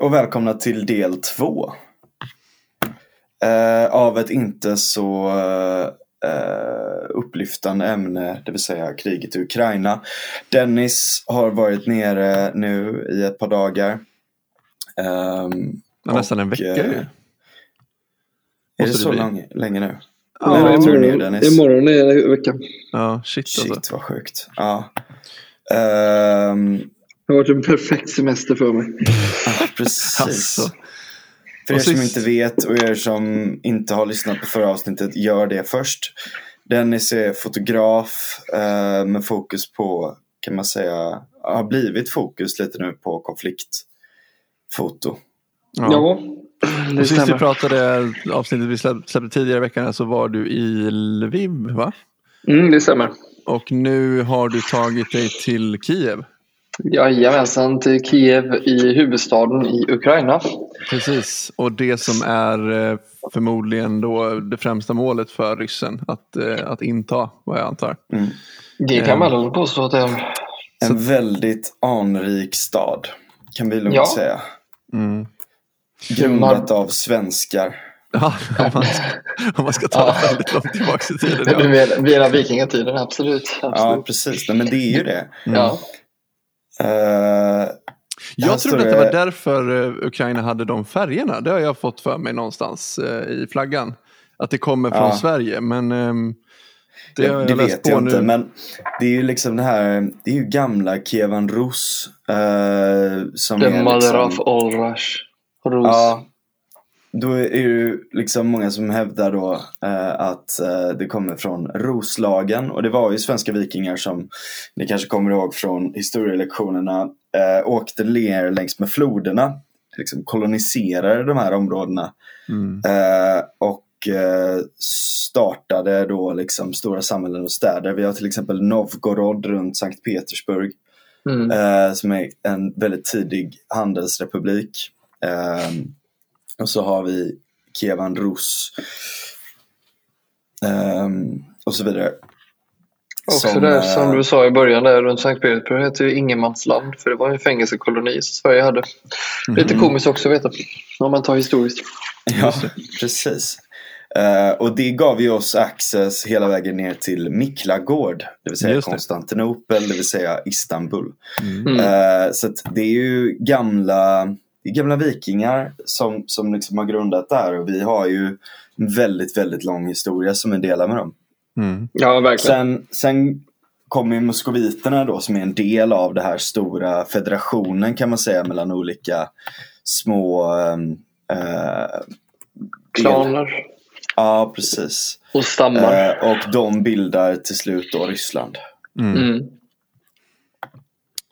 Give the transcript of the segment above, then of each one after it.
Och välkomna till del två. Eh, av ett inte så eh, upplyftande ämne, det vill säga kriget i Ukraina. Dennis har varit nere nu i ett par dagar. Ehm, Ja, nästan en och, vecka eh. Är det det så lång, länge nu? Ja, Eller Ja, tror nu imorgon- Dennis? Imorgon är det vecka. Ja, shit, Shit alltså. vad sjukt. Ja. Ehm, Det har varit en perfekt semester för mig. ja, precis. Alltså. För er som inte vet och er som inte har lyssnat på förra avsnittet, gör det först. Dennis är fotograf eh, med fokus på, kan man säga, har blivit fokus lite nu på konfliktfoto. Ja. Ja, det Och sist vi pratade, avsnittet vi släpp- släppte tidigare i veckan, så var du i Lviv, va? Mm, det stämmer. Och nu har du tagit dig till Kiev. Jajamensan, till Kiev i huvudstaden i Ukraina. Precis, och det som är eh, förmodligen då det främsta målet för ryssen att, eh, att inta, vad jag antar. Mm. Det kan man väl påstå att det är. En väldigt anrik stad, kan vi lugnt Ja. säga. Mm. Grundat av svenskar. Ja, om man, om man ska ta Ja. det väldigt långt tillbaka i tiden. Det Ja. hela vikingatiden, absolut. Ja, absolut. precis. Nej, men det är ju det. Ja. Eh, Jag trodde att det- det var därför eh, Ukraina hade de färgerna. Det har jag fått för mig någonstans eh, i flaggan. Att det kommer från Ja. Sverige. Men ehm, det, Det, jag det vet jag nu. inte, men det är ju liksom det här, det är ju gamla Kievan Rus. Eh, som The är mother liksom, of all rush. Rus. Ja, då är det ju liksom många som hävdar då eh, att eh, det kommer från Roslagen och det var ju svenska vikingar som ni kanske kommer ihåg från historielektionerna eh, åkte ner längs med floderna, liksom koloniserade de här områdena Mm. Eh, och eh, startade då liksom stora samhällen och städer. Vi har till exempel Novgorod runt Sankt Petersburg Mm. eh, som är en väldigt tidig handelsrepublik. Eh, och så har vi Kievan Rus eh, och så vidare. Också Som, det eh, som du sa i början där runt Sankt Petersburg heter ju ingenmansland. För det var en fängelsekoloni som Sverige hade. Lite Mm. komiskt också att veta. Om man tar historiskt. Ja, precis. Eh, och det gav ju oss access hela vägen ner till Miklagård, det vill säga Just det. Konstantinopel, det vill säga Istanbul. Mm. Eh, så att det är ju gamla, det är gamla vikingar som, som liksom har grundat där och vi har ju en väldigt, väldigt lång historia som är delar med dem. Mm. Ja, verkligen. Sen, sen kommer ju moskoviterna då som är en del av det här stora federationen kan man säga mellan olika små eh, Klaner Ja, precis. och stammar. Eh, och de bildar till slut då Ryssland. Mm. Mm.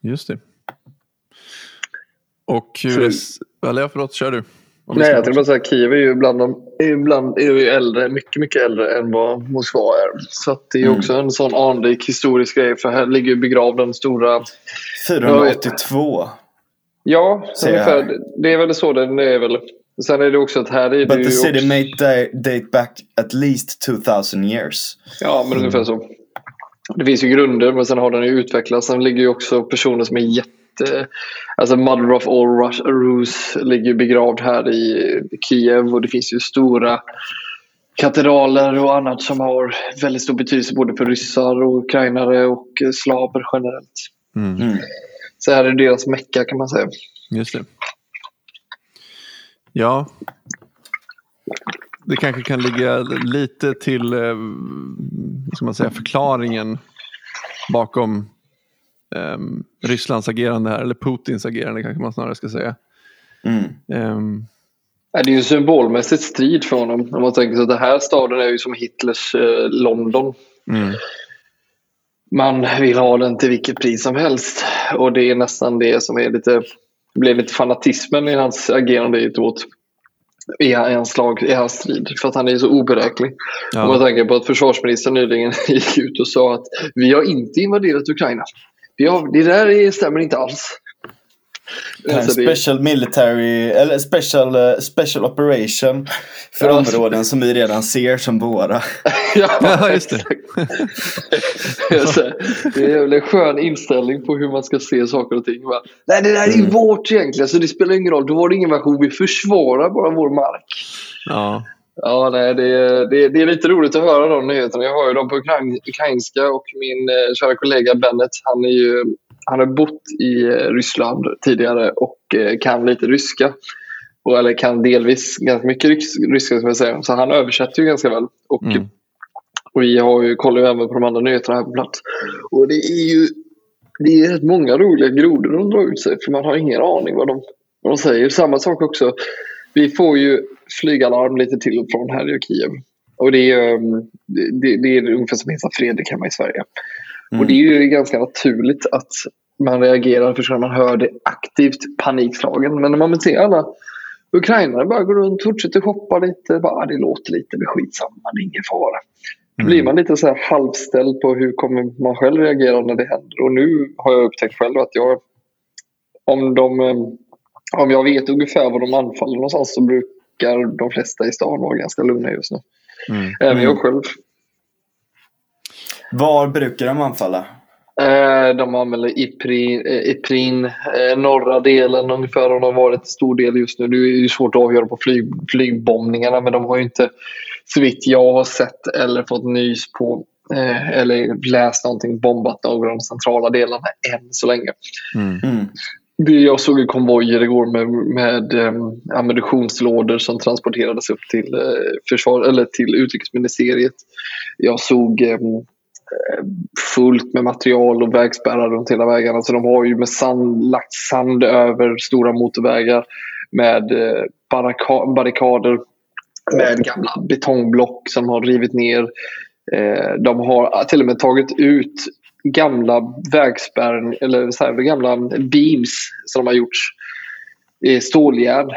Just det. Och hur... är- Eller förlåt, kör du. Nej, jag tänkte bara säga Kiev är ju bland de, är ju bland, är ju äldre, mycket, mycket äldre än vad Moskva är. Så att det är Mm. också en sån anrik historisk grej. För här ligger ju begravd den stora... 482. Ja, ungefär. Det är väl så det är väl. Sen är det också att här är det But ju the city också, may da- date back at least 2000 years. Ja, men ungefär så. Det finns ju grunder, men sen har den ju utvecklats. Sen ligger ju också personer som är jätte... Alltså Mother of all Rus, ligger begravd här i Kiev och det finns ju stora katedraler och annat som har väldigt stor betydelse både för ryssar och ukrainare och eh, slaver generellt. Mm. Mm. Så här är deras mecka kan man säga. Just det. Ja. Det kanske kan ligga lite till eh, ska man säga, förklaringen bakom ehm, Rysslands agerande här, eller Putins agerande kanske man snarare ska säga. Mm. Ja, Det är ju en symbolmässigt strid för honom. Om man tänker så att den här staden är ju som Hitlers eh, London. mm, Man vill ha den till vilket pris som helst. Och det är nästan det som är lite, blir lite fanatismen i hans agerande åt i hans slag, i hans strid. För att han är så oberäknelig. Om man ja, tänker på att försvarsministern nyligen gick ut och sa att vi har inte invaderat Ukraina. Har, det där är- stämmer inte alls. Det- special military, eller special, eh, special operation för Ja, områden som vi redan ser som våra. Ja, just det. det är väl en skön inställning på hur man ska se saker och ting. Va? Nej, det där är ju Mm. vårt egentligen, så det spelar ingen roll. Då var det ingen invasion. Vi försvarar bara vår mark. Ja. Ja, nej, det, det, det är lite roligt att höra de nyheterna. Jag har ju dem på ukrain- ukrainska och min eh, kära kollega Bennett, han, är ju, han har bott i eh, Ryssland tidigare och eh, kan lite ryska. Och, eller kan delvis ganska mycket rys- ryska, ska jag säga. Så han översätter ju ganska väl. Och, Mm. och vi har ju, kollar ju även på de andra nyheterna här på plats. Och det är ju det är rätt många roliga grodor de drar ut sig för man har ingen aning vad de, vad de säger. Samma sak också. Vi får ju flygalarm lite till och från här i Kiev. Och det är, um, det, det är ungefär som Hesa Fredrik hemma i Sverige. Mm. Och det är ju ganska naturligt att man reagerar för att man hör det aktivt panikslagen. Men när man ser alla ukrainare bara går runt, fortsätter shoppa lite, bara, "Ah, det låter lite, men skitsamma, det är ingen fara. Då blir man lite så här halvställd på hur kommer man själv reagera när det händer. Och nu har jag upptäckt själv att jag, om, de, eh, om jag vet ungefär var de anfaller någonstans så brukar de flesta i stan vara ganska lugna just nu. Mm. Även jag själv. Var brukar de anfalla? Eh, de använder Iprin, eh, Iprin eh, norra delen ungefär och de har varit en stor del just nu. Det är ju svårt att avgöra på flyg, flygbombningarna men de har ju inte så vitt jag har sett eller fått nys på eller läst någonting bombat några av de centrala delarna än så länge. Mm. Mm. Jag såg i konvojer igår med, med eh, ammunitionslådor som transporterades upp till, eh, försvar, eller till utrikesministeriet. Jag såg eh, fullt med material och vägspärrar runt hela vägarna. Så de har ju med sand, lagt sand över stora motorvägar med eh, barrika- barrikader med gamla betongblock som har rivit ner. Eh, de har till och med tagit ut gamla vägspärr eller så här, gamla beams som de har gjort i ståljärn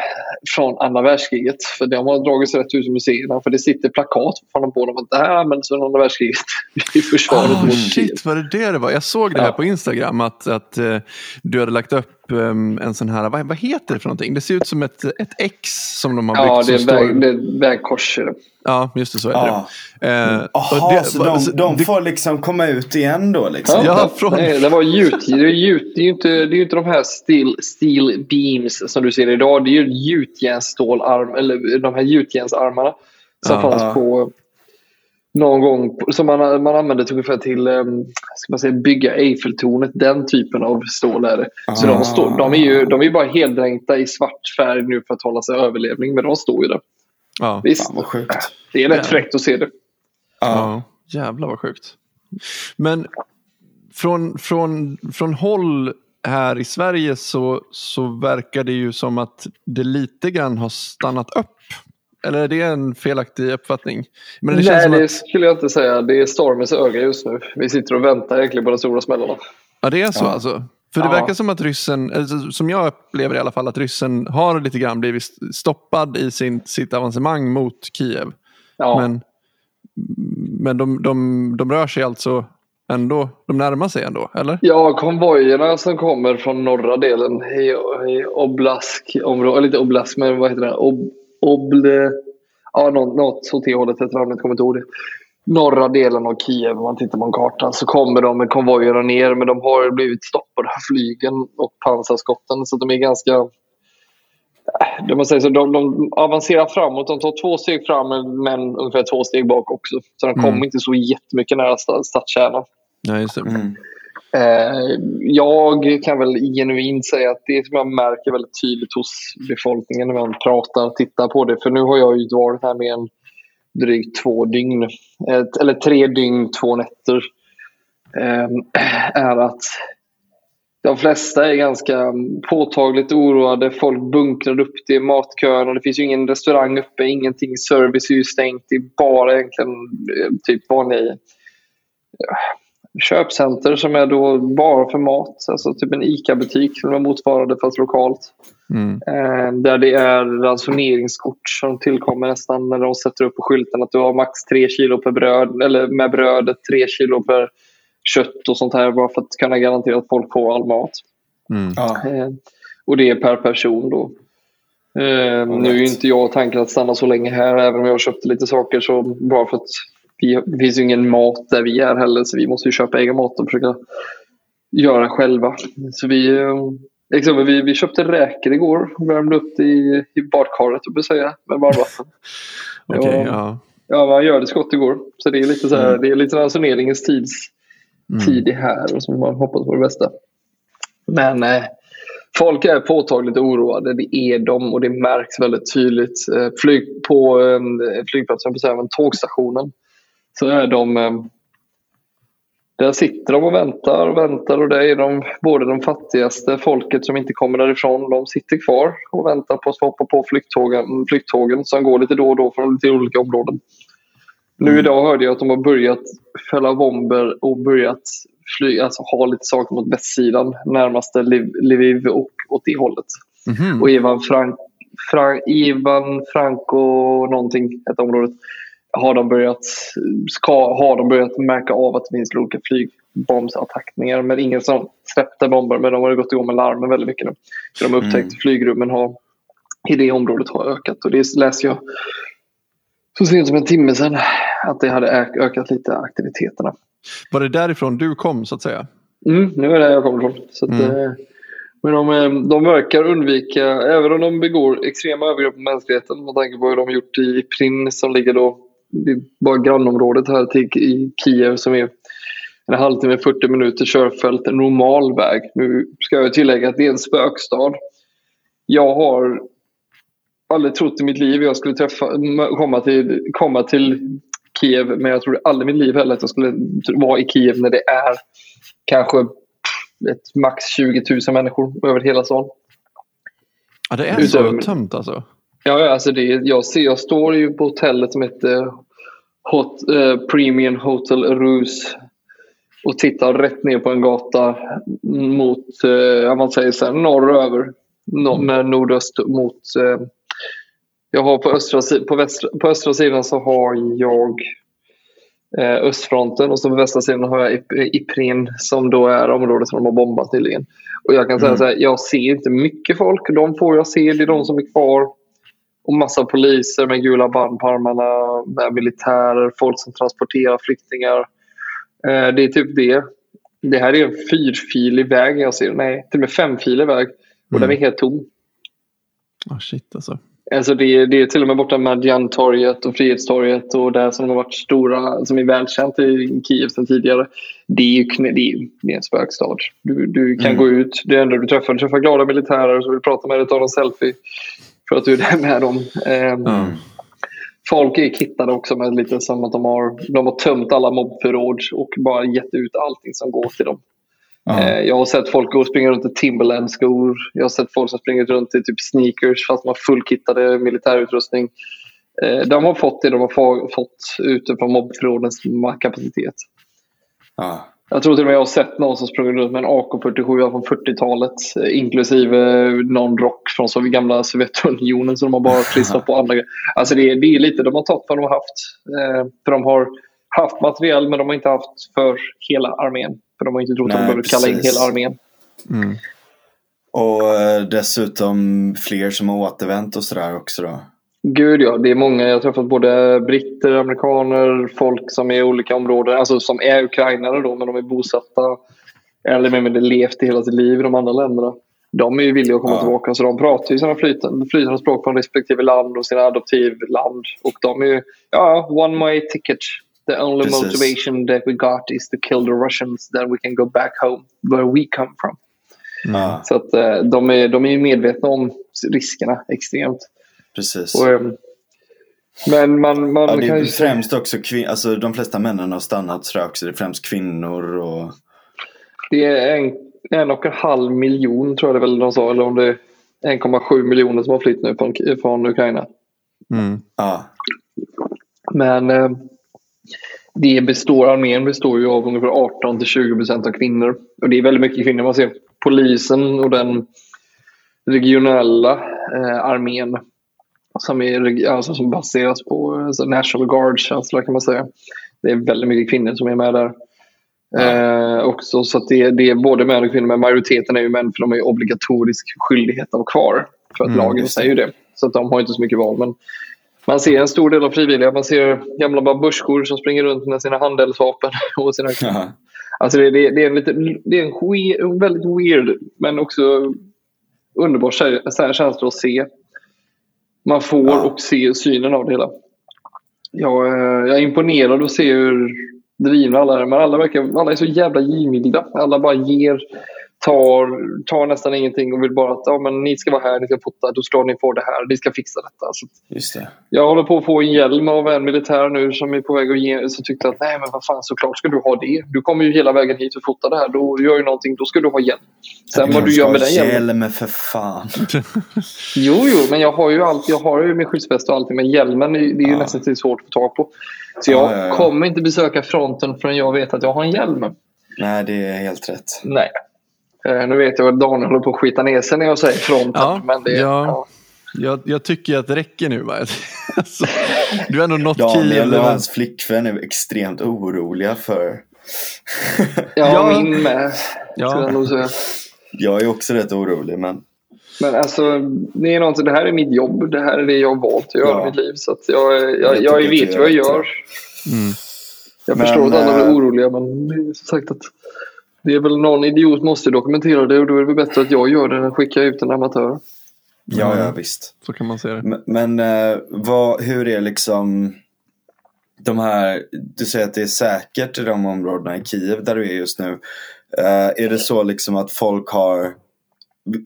från andra världskriget. För de har dragit sig rätt ut ur museerna för det sitter plakat från på dem att det här används under andra världskriget i försvaret Ah, mot shit, var det det det var? Jag såg det här Ja. på Instagram att, att eh, du hade lagt upp em, en sån här, vad, vad heter det för någonting? Det ser ut som ett, ett X som de har byggt. Ja, det är, väg, det är vägkors. Ja, just det, så är det. Ja. Eh, och Jaha, det- så de, så de det- får liksom komma ut igen då liksom? Ja, från- Nej, det var gjut. Det är, gjut. det är ju inte, det är ju inte de här steel, steel beams som du ser idag. Det är ju gjutjärnsstålarm, eller de här gjutjärnsarmarna som Ja. fanns Ja. på någon gång, som man, man använde till ungefär till um, ska man säga, bygga Eiffeltornet. Den typen av stål är det. Så Ah. de, står, de är ju de är ju bara heldränkta i svart färg nu för att hålla sig överlevning, men de står ju där. ja. Visst, Fan vad sjukt. det är rätt fräckt att se det. Ja. Ja, jävlar vad sjukt. Men från, från, från håll här i Sverige så, så verkar det ju som att det lite grann har stannat upp. Eller är det en felaktig uppfattning? Men det känns Nej, som det att, skulle jag inte säga. Det är stormens öga just nu. Vi sitter och väntar egentligen på de stora smällarna. ja, det är så Ja. alltså. För det Ja. verkar som att ryssen, som jag upplever i alla fall, att ryssen har lite grann blivit stoppad i sin, sitt avancemang mot Kiev. Ja. Men, men de, de, de rör sig alltså ändå, de närmar sig ändå, eller? Ja, konvojerna som kommer från norra delen i, i Oblask, område, eller inte Oblask, men vad heter det? Ob, Oble, ja, något, något åt det hållet, heter namnet, kommer inte ihåg det. Norra delen av Kiev, om man tittar på en karta, så kommer de med konvojerna ner, men de har blivit stoppade av flygen och pansarskotten, så de är ganska... äh, De, säger så, de, de avancerar framåt, de tar två steg fram men ungefär två steg bak också. Så de kommer Mm. inte så jättemycket nära sta- stadskärnan. Ja, just det. Mm. Eh, jag kan väl genuint säga att det som jag märker väldigt tydligt hos befolkningen när man pratar och tittar på det. För nu har jag ju varit här med en drygt två dygn. Eh, eller tre dygn, två nätter. Ehm, är att de flesta är ganska påtagligt oroade. Folk bunkrar upp det i matkön och det finns ju ingen restaurang uppe, ingenting. Service är ju stängt. Det är bara egentligen eh, typ vanliga köpcenter som är då bara för mat. Alltså typ en ICA-butik som är motsvarande fast lokalt. Mm. Eh, där det är ransoneringskort som tillkommer nästan när de sätter upp på skylten att du har max tre kilo per bröd eller med brödet tre kilo per kött och sånt här bara för att kunna garantera att folk får all mat. Mm. Eh, Och det är per person då. Eh, nu är ju inte jag tanken att stanna så länge här, även om jag har köpt lite saker. Så bara för att vi, det finns ju ingen mat där vi är heller, så vi måste ju köpa egen mat och försöka göra själva. Så vi, eh, exempel, vi, vi köpte räkor igår och värmde upp det i, i badkaret, jag säga, med varmvatten. Okej, Ja. ja. Ja, man gör det så gott det går. Så det är lite, så här, Mm. det är lite ransoneringens tids, Mm. tid är här och så man hoppas på det bästa. Men eh, folk är påtagligt oroade. Det är de och det märks väldigt tydligt. Eh, flyg, på eh, flygplatsen, på tågstationen, så är de eh, där sitter de och väntar och väntar och det är de, både de fattigaste folket som inte kommer därifrån, de sitter kvar och väntar på att få hoppa på flykttågen, flykttågen som går lite då och då från lite olika områden. Nu idag hörde jag att de har börjat fälla bomber och börjat flyga, alltså ha lite saker mot västsidan, närmaste Lviv och åt det hållet. Mhm. Och Ivan, Frank, Frank, Ivan Franco någonting hette området. Har de, börjat, ska, har de börjat märka av att det finns olika flygbombsattackningar. Men ingen som släppte bomber. Men de har ju gått igång med larmen väldigt mycket nu. Så de har upptäckt Mm. flygrummen har, i det området har ökat. Och det läste jag så sent som en timme sedan. Att det hade ök- ökat lite aktiviteterna. Var det därifrån du kom så att säga? Mm, nu är det där jag kommer ifrån. Så att, Mm. eh, men de, eh, de verkar undvika, även om de begår extrema övergrepp på mänskligheten med tanke på hur de gjort i Prin som ligger då bara grannområdet här till i Kiev som är en halvtimme, 40 minuter körfält, en normal väg. Nu ska jag tillägga att det är en spökstad. Jag har aldrig trott i mitt liv jag skulle träffa, komma, till, komma till Kiev men jag trodde aldrig i mitt liv heller att jag skulle vara i Kiev när det är kanske ett max 20 000 människor över hela stan. Ja, det är Utöver- så tömt alltså. Ja, alltså det, jag, ser, jag står ju på hotellet som heter Hot, eh, Premium Hotel Rus och tittar rätt ner på en gata mot, eh, man säger så här, norröver. No, med nordöst mot... Eh, jag har på östra, på, västra, på östra sidan så har jag eh, östfronten och så på västra sidan har jag Ip- Iprin som då är området som de har bombat nyligen. Och jag kan säga Mm. så här, jag ser inte mycket folk. De får jag se, det är de som är kvar. Och massa poliser med gula band på armarna, med militärer, folk som transporterar flyktingar. Eh, det är typ det. Det här är en fyrfilig väg jag ser. Nej, till och med femfilig väg. Och den är helt tom. Ah, shit alltså. Alltså det, är, det är till och med borta Madjantorget och Frihetstorget och där som har varit stora, som är välkänt i Kiev sedan tidigare. Det är ju det är, det är en spökstad. Du, du kan Mm. gå ut, det enda du träffar, du träffar glada militärer som vill prata med dig, ta en selfie. För att du är med dem. Ehm, Ja. Folk är kittade också med lite som att de har, de har tömt alla mobbförråd och bara gett ut allting som går till dem. Eh, Jag har sett folk gå och springa runt i Timberland-skor. Jag har sett folk som springer runt i typ sneakers fast de har fullkittade militärutrustning. Eh, De har fått det de har få- fått utifrån mobbförrådens kapacitet. Ja. Jag tror till och med jag har sett någon som sprungit runt med en AK47 från 40-talet eh, inklusive någon rock från så gamla Sovjetunionen som de har bara klistrat på andra grejer. Alltså det är, det är lite de har tagit vad de har haft. Eh, För de har haft material men de har inte haft för hela armén. För de har inte trott att de Nej, behöver kalla in hela armén. Mm. Och eh, dessutom fler som har återvänt och sådär också då. Gud ja, det är många. Jag har träffat både britter, amerikaner, folk som är i olika områden. Alltså som är ukrainare då, men de är bosatta eller med mindre levt i hela sitt liv i de andra länderna. De är ju villiga att komma Ja. tillbaka så de pratar ju sina flytande, flytande språk från respektive land och sina adoptivland. Och de är ju, ja, one way ticket. The only Precis. motivation that we got is to kill the Russians then we can go back home where we come from. Ja, Så att eh, de är, de är ju medvetna om riskerna extremt. Precis. Och, ehm, men man, man Ja, det kan är ju främst också kvin- alltså de flesta männen har stannat också. Det är främst kvinnor och... Det är en, en och en halv miljon tror jag det väl de sa. Eller om det är 1,7 miljoner som har flytt nu från, från Ukraina. Mm. Ja, Men eh, det består, armén består ju av ungefär 18 till 20 procent av kvinnor. Och det är väldigt mycket kvinnor. Man ser polisen och den regionella eh, armén som, är, alltså, som baseras på alltså, National Guard-känsla kan man säga. Det är väldigt mycket kvinnor som är med där. Eh, också, så att det, det är både män och kvinnor, men majoriteten är ju män för de ju obligatorisk skyldighet att vara kvar. För att Mm, lagen säger ju det. Så att de har inte så mycket val. Men man ser en stor del av frivilliga. Man ser gamla babusjkor som springer runt med sina handelsvapen. Och sina... Ja. Alltså det, det, det är en, lite, det är en, we, en väldigt weird men också underbar känsla att se. Man får Ja. och se synen av det hela. Jag, eh, jag är imponerad att se hur drivna alla är. Men alla, verkar, alla är så jävla givmilda. Alla bara ger, tar, tar nästan ingenting och vill bara att ja, men ni ska vara här, ni ska fota, då ska ni få det här, ni ska fixa detta. Så Just det. jag håller på att få en hjälm av en militär nu som är på väg att ge, så tyckte att nej men vad fan såklart ska du ha det. Du kommer ju hela vägen hit och fotar det här, då gör ju någonting, då ska du ha hjälm. Sen vad du gör med den hjälmen. Hjälmen för fan. Jo, jo, men jag har ju allt, jag har ju min skyddsväst och allting, men hjälmen det är ju Ja. nästan till svårt att få tag på. Så jag Ja, ja, ja. kommer inte besöka fronten förrän jag vet att jag har en hjälm. Nej, det är helt rätt. Nej. Eh, nu vet jag att Daniel håller på att skita ner sig när jag säger fronten. Ja, men det, ja. ja. Jag, jag tycker att det räcker nu. Alltså, du har ändå nått Daniel Kiev. och hans flickvän är extremt oroliga för... Ja, Ja. min med. Ja. jag. Jag är också rätt orolig, men... Men alltså, det, är någonting, det här är mitt jobb. Det här är det jag har valt att göra Ja. i mitt liv. Så att jag, jag, Jag jag, vet vad jag gör. Mm. Jag Men, förstår att alla eh, blir oroliga, men är som sagt att det är väl någon idiot måste dokumentera det och då är det väl bättre att jag gör det än att skicka ut en amatör. Ja, ja, visst. Så kan man se det. Men, men eh, vad, hur är liksom de här, du säger att det är säkert i de områdena i Kiev där du är just nu. Eh, är det så liksom att folk har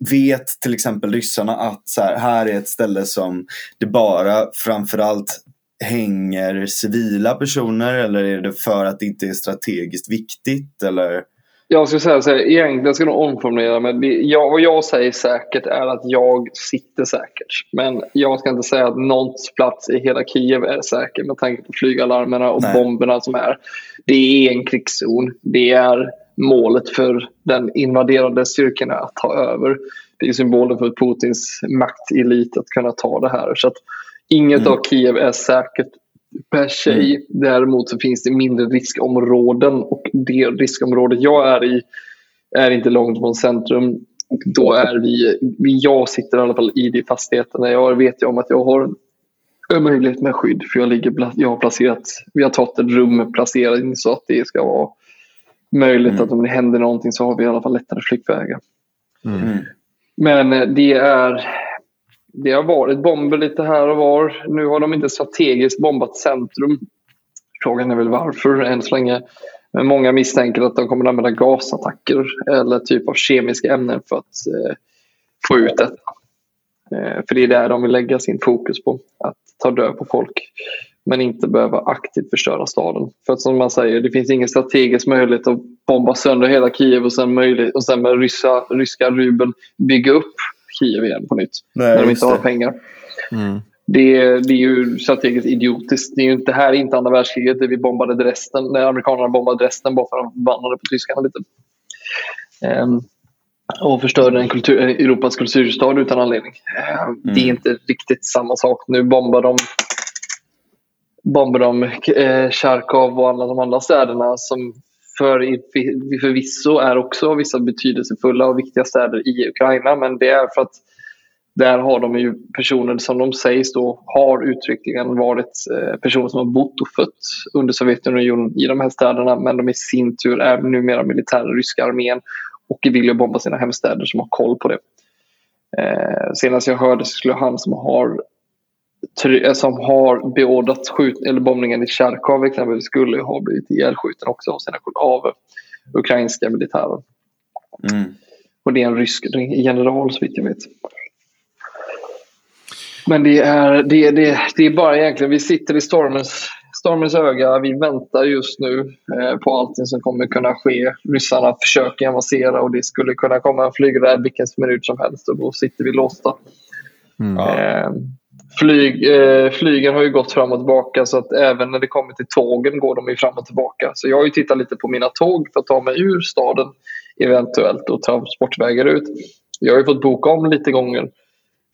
vet till exempel ryssarna att så här, här är ett ställe som det bara framförallt hänger civila personer eller är det för att det inte är strategiskt viktigt eller? Jag ska säga så här, egentligen ska jag nog omformulera men det, jag, vad jag säger säkert är att jag sitter säkert. Men jag ska inte säga att någons plats i hela Kiev är säker med tanke på flygalarmerna och Nej. bomberna som är. Det är en krigszon. Det är målet för den invaderande styrkorna att ta över. Det är symbolen för Putins maktelit att kunna ta det här. Så att inget Mm. av Kiev är säkert per sig. Däremot så finns det mindre riskområden och det riskområdet jag är i är inte långt från centrum. Och då är vi, vi- jag sitter i alla fall i de fastigheterna. Jag vet ju om att jag har en möjlighet med skydd för jag, ligger, jag har placerat, vi har tagit ett rum placering så att det ska vara möjligt Mm. att om det händer någonting så har vi i alla fall lättare flyktvägar. Mm. Men eh, det är det har varit bomber lite här och var. Nu har de inte strategiskt bombat centrum. Frågan är väl varför än så länge. Men många misstänker att de kommer att använda gasattacker eller typ av kemiska ämnen för att eh, få ut detta. Eh, för det är där de vill lägga sin fokus på. Att ta död på folk. Men inte behöva aktivt förstöra staden. För att som man säger, det finns ingen strategisk möjlighet att bomba sönder hela Kiev och sen, möjlighet, och sen med ryssa, ryska rubeln bygga upp Kiev igen på nytt. Nej, när de inte har det. pengar. Mm. Det, är- det är ju strategiskt idiotiskt. Det, är ju inte, det här är inte andra världskriget där vi bombade Dresden, när amerikanerna bombade Dresden bara för att de förbannade på tyskarna lite. Ehm, och förstörde en kultur, en Europas kulturstad utan anledning. Ehm, Det är inte riktigt samma sak. Nu bombar de bombar de eh, Charkov och alla de andra städerna som för, förvisso är också vissa betydelsefulla och viktiga städer i Ukraina. Men det är för att där har de ju personer som de sägs då har uttryckligen varit eh, personer som har bott och fött under Sovjetunionen i de här städerna men de i sin tur är numera militära ryska armén och vill ju bomba sina hemstäder som har koll på det. Eh, senast jag hörde så skulle han som har som har beordrat skjut eller bombningen i Charkov exempelvis skulle ha blivit ihjälskjuten också av sina av ukrainska militärer. Mm. Och det är en rysk general så vitt jag vet. Men det är, det, det, det är bara egentligen, vi sitter i stormens, stormens öga. Vi väntar just nu eh, på allting som kommer kunna ske. Ryssarna försöker avancera och det skulle kunna komma en flygräd vilken minut som helst och då sitter vi låsta. Mm. Eh, flyg, eh, flygen har ju gått fram och tillbaka så att även när det kommer till tågen går de ju fram och tillbaka. Så jag har ju tittat lite på mina tåg för att ta mig ur staden eventuellt och transportvägar ut. Jag har ju fått boka om lite gånger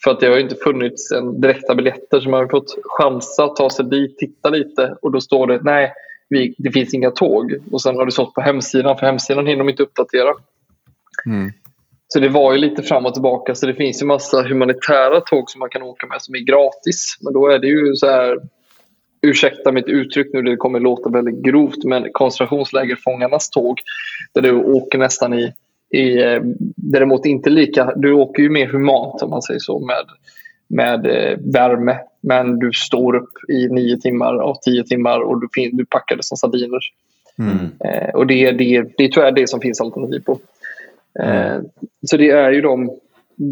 för att det har ju inte funnits en direkta biljetter så man har fått chansa att ta sig dit, titta lite och då står det nej, vi, det finns inga tåg. Och sen har det stått på hemsidan, för hemsidan hinner de inte uppdatera. Mm. Så det var ju lite fram och tillbaka. Så det finns ju massa humanitära tåg som man kan åka med som är gratis. Men då är det ju så här, ursäkta mitt uttryck nu, det kommer låta väldigt grovt, men koncentrationslägerfångarnas tåg där du åker nästan i, i eh, däremot inte lika, du åker ju mer humant om man säger så med, med eh, värme. Men du står upp i nio timmar av tio timmar och du, du packar det som sardiner. Mm. Eh, och det, det, det är det som finns alternativ på. Eh, så det är ju de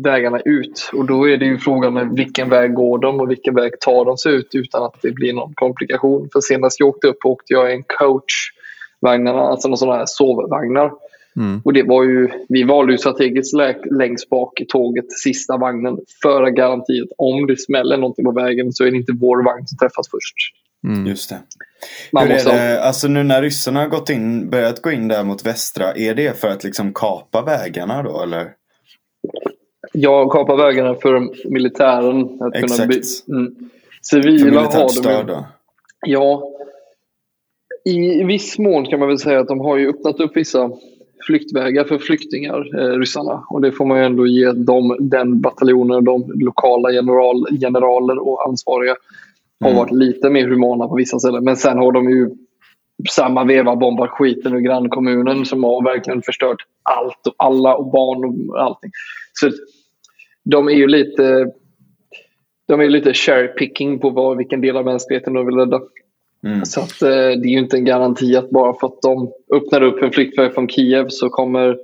vägarna ut och då är det ju frågan med vilken väg går de och vilken väg tar de sig ut utan att det blir någon komplikation. För senast jag åkte upp åkte jag i en coachvagnarna, alltså några sådana här sovvagnar. Mm. Och det var ju, vi valde ju strategiskt lä- längst bak i tåget, sista vagnen, för att garanti att om det smäller någonting på vägen så är det inte vår vagn som träffas först. Mm. Just det. Man Hur är måste ha- det, alltså nu när ryssarna har gått in, börjat gå in där mot västra, är det för att liksom kapa vägarna då eller? Jag kapar vägarna för militären. Att Exakt. Kunna bli, mm. Civila har de ju. då? Ja, i viss mån kan man väl säga att de har ju öppnat upp vissa flyktvägar för flyktingar, eh, ryssarna. Och det får man ju ändå ge dem, den bataljonen, de lokala general, generaler och ansvariga har Mm. varit lite mer humana på vissa ställen. Men sen har de ju samma veva bombat skiten ur grannkommunen som har verkligen förstört allt och alla och barn och allting. Så de är ju lite de är ju lite cherry picking på vad, vilken del av mänskligheten de vill rädda. Mm. Så att, eh, det är ju inte en garanti att bara för att de öppnar upp en flyktväg från Kiev så kommer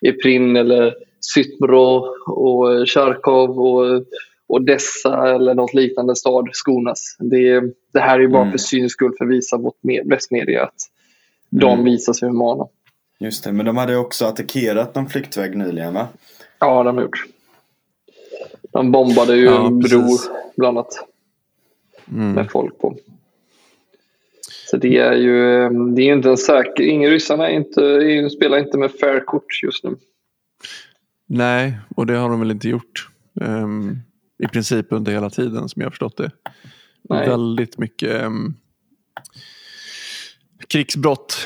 Eprin eller Sytmro och Charkov och Odessa eller något liknande stad skonas. Det, det här är ju bara Mm. för syns skull för att visa mot med- västmedia att de Mm. visar sig humana. Just det, men de hade ju också attackerat någon flyktväg nyligen va? Ja, de har gjort. De bombade ju Ja, en precis. bro bland annat. Mm. med folk på. Så det är ju eh, det är ju inte en säker... Ingen ryssarna är inte, spelar inte med fair kort just nu. Nej, och det har de väl inte gjort. ehm, I princip under hela tiden som jag har förstått det. Nej. Väldigt mycket um, krigsbrott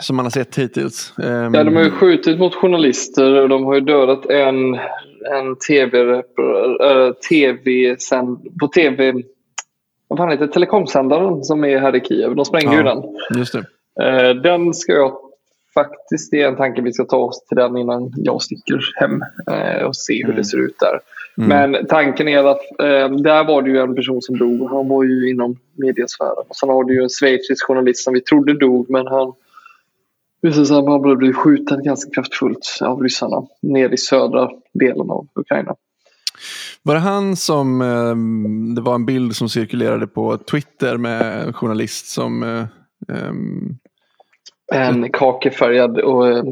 som man har sett hittills. Ehm, Ja, de har ju skjutit mot journalister och de har ju dödat en, en tv, äh, tv sen, på tv... Vad fan heter det? Telekomsändaren som är här i Kiev. De sprängde ju Ja. den. Just det. Eh, Den ska jag faktiskt, det är en tanke vi ska ta oss till den innan jag sticker hem eh, och se hur Mm. det ser ut där. Mm. Men tanken är att eh, där var det ju en person som dog. Han var ju inom mediasfären. Och sen har du ju en schweizisk journalist som vi trodde dog men han sig att han blivit skjuten ganska kraftfullt av ryssarna nere i södra delen av Ukraina. Var det han som, ehm, det var en bild som cirkulerade på Twitter med en journalist som eh, ehm, En kakefärgad och eh,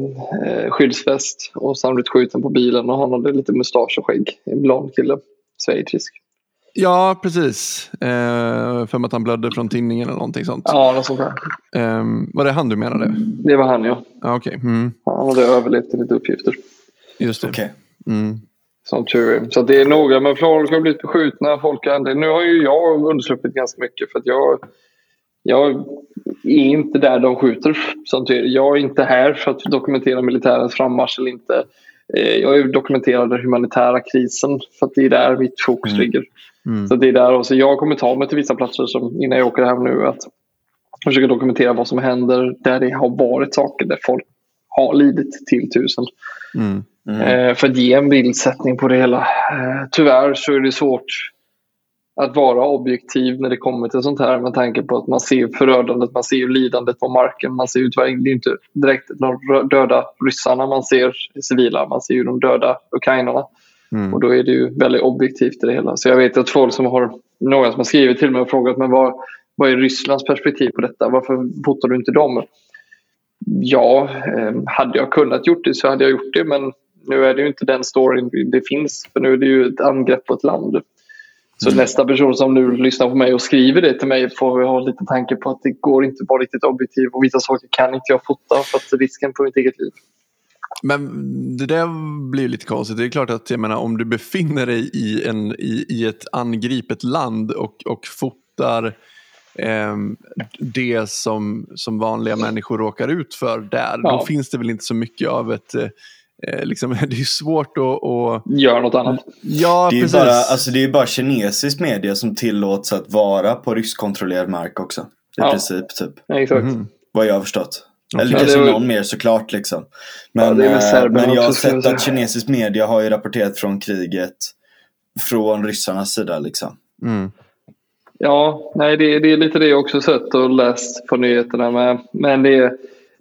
skyddsväst och sen blivit skjuten på bilen och han hade lite mustasch och skägg. En blond kille. Schweizisk. Ja, precis. Eh, för att han blödde från tinningen eller någonting sånt. Ja, något sånt där. Ehm, var det han du menade? Det var han ja. Ja, Okej, mm, Han hade överlevt enligt uppgifter. just det. Okej. Mm. Som tur är. Så det är några, men folk har blivit beskjutna. Folk har, nu har ju jag undsluppit ganska mycket för att jag, jag är inte där de skjuter. Som tur är. Jag är inte här för att dokumentera militärens frammarsch eller inte. Eh, Jag dokumenterar den humanitära krisen för att det är där mitt fokus Mm. ligger. Mm. Så det är där också. Jag kommer ta mig till vissa platser som, innan jag åker hem nu. Att försöka dokumentera vad som händer där det har varit saker där folk har lidit till tusen. Mm. Mm. Eh, för att ge en bildsättning på det hela. Eh, tyvärr så är det svårt att vara objektiv när det kommer till sånt här med tanke på att man ser förödandet, man ser lidandet på marken. Man ser ju tyvärr det är inte direkt de döda ryssarna man ser civila, man ser ju de döda ukrainarna. Mm. Och då är det ju väldigt objektivt i det hela. Så jag vet att folk som har, några som har skrivit till mig och frågat men vad, vad är Rysslands perspektiv på detta? Varför fotar du inte dem? Ja, eh, hade jag kunnat gjort det så hade jag gjort det men nu är det ju inte den storyn det finns för nu är det ju ett angrepp på ett land. Så nästa person som nu lyssnar på mig och skriver det till mig får ha lite tanke på att det går inte vara riktigt objektiv och vissa saker kan inte jag fota för att risken på mitt eget liv. Men det där blir lite konstigt. Det är klart att jag menar, om du befinner dig i, en, i, i ett angripet land och, och fotar eh, det som, som vanliga människor råkar ut för där. Ja. Då finns det väl inte så mycket av ett eh, Liksom, det är ju svårt att... att Gör något annat. ja, Det är ju precis. bara, alltså det är bara kinesisk media som tillåts att vara på ryskkontrollerad mark också. I Ja. princip, typ. Ja, exakt. Mhm. Vad jag har förstått. Okej. Eller Ja, kanske det var- någon mer såklart liksom. Ja, Men, är väl eh, men jag har sett jag att kinesisk media har ju rapporterat från kriget från ryssarnas sida liksom. Mm. Ja, nej, det, det är lite det jag också sett och läst på nyheterna. Med. Men det,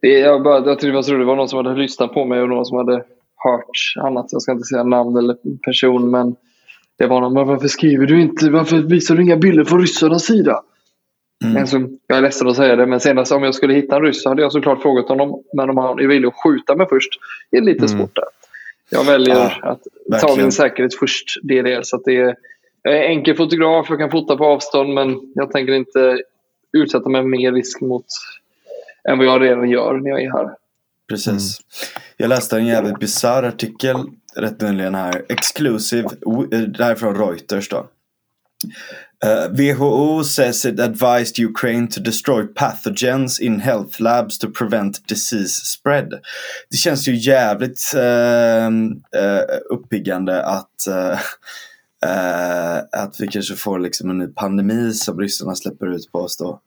det jag, bara, jag tyckte det var så roligt. Det var någon som hade lyssnat på mig och någon som hade hört annat. Jag ska inte säga namn eller person, men det var någon. "Men Varför skriver du inte? Varför visar du inga bilder från ryssarnas sida? Mm. Men så, jag är ledsen att säga det, men senast om jag skulle hitta en ryss så hade jag såklart frågat honom. Men om han är villig att skjuta mig först det är lite Mm. svårt där. Jag väljer Ja, att ta verkligen. min säkerhet först. Det är det. Så det är, jag är enkel fotograf, jag kan fota på avstånd men jag tänker inte utsätta mig mer risk mot än vad jag redan gör när jag är här. Precis. Jag läste en jävligt bisarr artikel rätt nyligen här. Exclusive, det här är från Reuters då. Eh, uh, WHO says it advised Ukraine to destroy pathogens in health labs to prevent disease spread. Det känns ju jävligt uh, uh, uppiggande att, uh, uh, att vi kanske får liksom en ny pandemi som ryssarna släpper ut på oss då.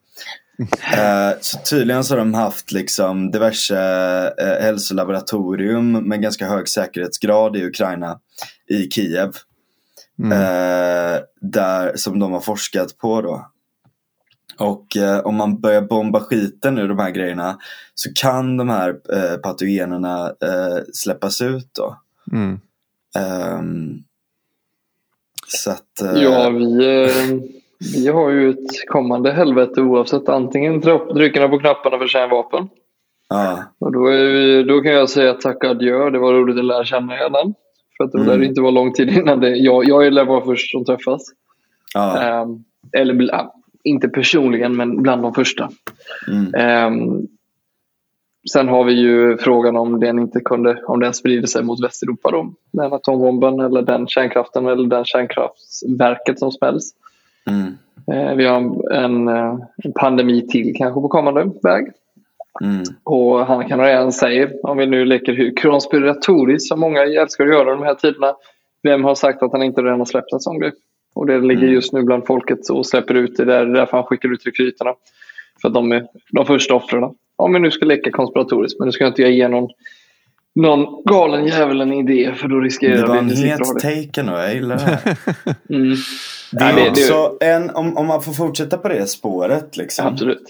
Eh, så tydligen så har de haft liksom diverse eh, hälsolaboratorium med ganska hög säkerhetsgrad i Ukraina, i Kiev. Mm. Eh, där, som de har forskat på då. Och eh, om man börjar bomba skiten ur de här grejerna så kan de här eh, patogenerna eh, släppas ut då. Mm. Ehm, så att... eh, Ja, vi, eh, vi har ju ett kommande helvete oavsett. Antingen tryckerna på knapparna för kärnvapen. ja, Och då, vi, då kan jag säga tack och adjö. Det var roligt att lära känna er den. För att det Mm. lär inte vara lång tid innan det. Jag, jag lär vara först som träffas. Ehm, eller bl- inte personligen, men bland de första. mm, Ehm, sen har vi ju frågan om den inte kunde, om den sprider sig mot Västeuropa då. Den atombomben eller den kärnkraften eller den kärnkraftsverket som smälls. Mm, Ehm, vi har en, eh, en pandemi till kanske på kommande väg. mm, Och han kan redan säga, om vi nu leker hur konspiratoriskt som många älskar att göra de här tiderna. Vem har sagt att han inte redan har släppt en sån grej? Och det ligger Mm. just nu bland folket och släpper ut det där. Därför han skickar ut rekryterna. För att de är de första offren. Om vi nu ska leka konspiratoriskt. Men nu ska jag inte ge någon, någon galen jävel en idé. För då riskerar Det var vi en het take ändå, jag gillar det här. Mm, Det Ja, är också en, om, om man får fortsätta på det spåret liksom. absolut.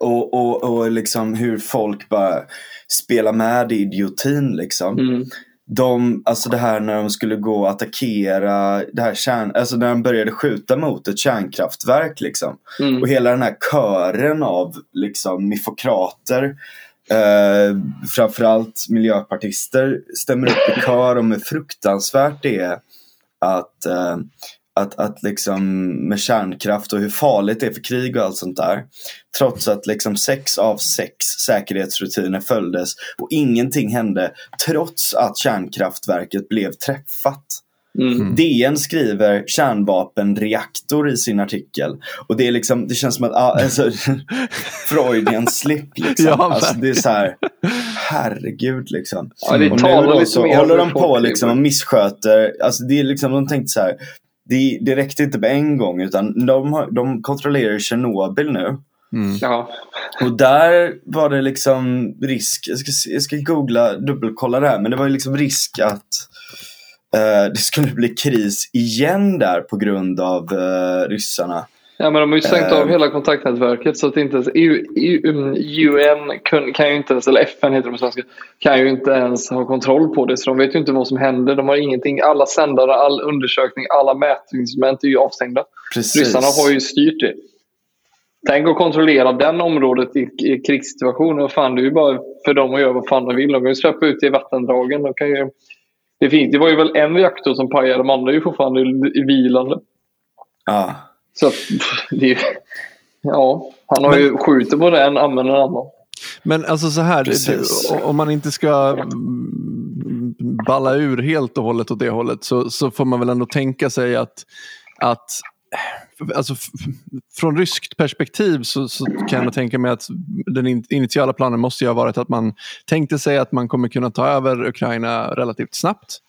Och, och, och liksom hur folk bara spelar med i idiotin liksom. Mm, De, alltså det här när de skulle gå och attackera det här kärn, alltså när de började skjuta mot ett kärnkraftverk liksom. mm, Och hela den här kören av liksom mifokrater eh, framförallt miljöpartister stämmer upp i kör om hur fruktansvärt det är att, eh, att, att liksom med kärnkraft och hur farligt det är för krig och allt sånt där. Trots att liksom sex av sex säkerhetsrutiner följdes och ingenting hände trots att kärnkraftverket blev träffat mm. DN skriver kärnvapenreaktor i sin artikel. Och det är liksom, det känns som att, ah, alltså, Freudian slip liksom. Ja, alltså, det är så här, herregud liksom. Ja, det Och nu då så håller de på liksom och missköter, alltså det är liksom, de tänkte så här, det, det räckte inte med en gång utan de, har, de kontrollerar Tjernobyl nu. Mm. Ja, Och där var det liksom risk, jag ska, jag ska googla, dubbelkolla det här, men det var ju liksom risk att det skulle bli kris igen där på grund av eh, ryssarna. Ja, men de har ju stängt Eh. av hela kontaktnätverket så att inte ens EU, EU, um, UN kun, kan ju inte ens, eller FN heter på svenska, kan ju inte ens ha kontroll på det. Så de vet ju inte vad som händer. De har ingenting, alla sändare, all undersökning, alla mätinstrument är ju avstängda. Precis. Ryssarna har ju styrt det. Tänk att kontrollera den området i, i. Vad fan, det är ju bara för dem att göra vad fan de vill. De kan ju släppa ut det i vattendragen. De kan ju, det, finns, det var ju väl en reaktor som pajade, de andra är ju fortfarande vilande. Ja. Så att, det är. Ja, han har ju skjutit på den, använder en annan. Men alltså så här, det, om man inte ska balla ur helt och hållet åt det hållet så, så får man väl ändå tänka sig att, att alltså, från ryskt perspektiv så, så kan jag tänka mig att den in, initiala planen måste ju ha varit att man tänkte sig att man kommer kunna ta över Ukraina relativt snabbt.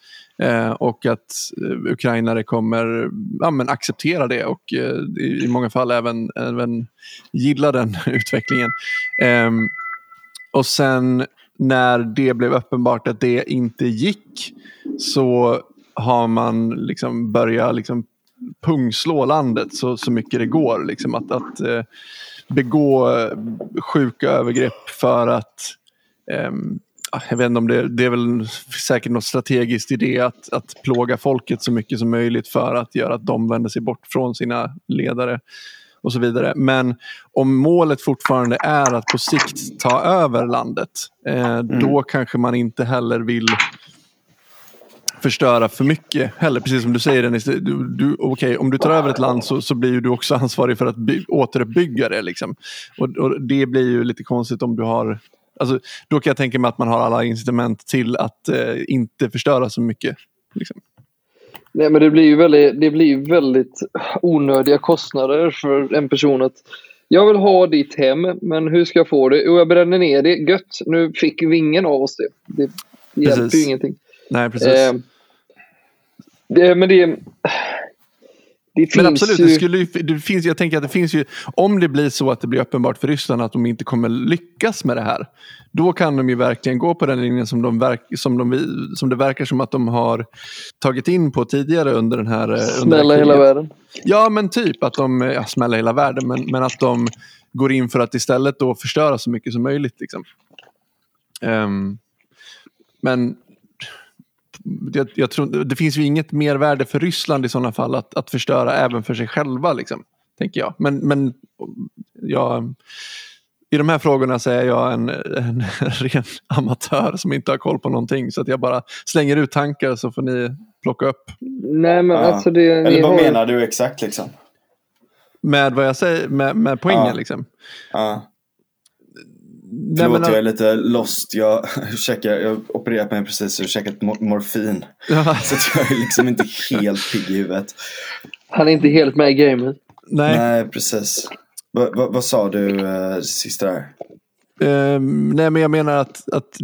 Eh, och att eh, ukrainare kommer ja, men acceptera det och eh, i, i många fall även, även gilla den utvecklingen. Ehm, och sen när det blev uppenbart att det inte gick så har man liksom börjat liksom pungslå landet så, så mycket det går. Liksom att, att eh, begå eh, sjuka övergrepp för att ah, jag vet inte om det, det är väl säkert något strategiskt i det att, att plåga folket så mycket som möjligt för att göra att de vänder sig bort från sina ledare och så vidare. Men om målet fortfarande är att på sikt ta över landet, eh, då kanske man inte heller vill förstöra för mycket heller. Precis som du säger Dennis, du, du, okay, om du tar över ett land så, så blir ju du också ansvarig för att by, återuppbygga det. Liksom. Och, och det blir ju lite konstigt om du har Alltså, då kan jag tänka mig att man har alla incitament till att eh, inte förstöra så mycket. Liksom. Nej, men det blir ju väldigt, det blir väldigt onödiga kostnader för en person att jag vill ha ditt hem, men hur ska jag få det? Jo, jag bränner ner det. Gött, nu fick vi ingen av oss det. Det hjälper ju ingenting. Nej, precis. Eh, det, men det, det finns Men absolut, ju... det skulle ju, det finns, jag tänker att det finns ju, om det blir så att det blir uppenbart för Ryssland att de inte kommer lyckas med det här. Då kan de ju verkligen gå på den linjen som, de verk, som, de, som det verkar som att de har tagit in på tidigare under den här... under Smälla hela världen. Ja, men typ att de, ja, smäller hela världen, men, men att de går in för att istället då förstöra så mycket som möjligt. Liksom. Ehm, men jag, jag tror, det finns ju inget mervärde för Ryssland i sådana fall att, att förstöra även för sig själva. Liksom, tänker jag. Men, men jag, i de här frågorna så är jag en, en ren amatör som inte har koll på någonting. Så att jag bara slänger ut tankar så får ni plocka upp. Nej, men Ja. alltså det... Eller vad har- menar du exakt liksom? Med vad jag säger, med, med poängen Ja. liksom. Ja. Nej, Förlåt, men- jag är lite lost. Jag, käkar, jag har opererat mig precis och käkat mo- morfin. Så att jag är liksom inte helt pigg i huvudet. Han är inte helt med i gamet. nej, Nej, precis. Va, va, vad sa du uh, sista där? Ehm, nej, men jag menar att, att,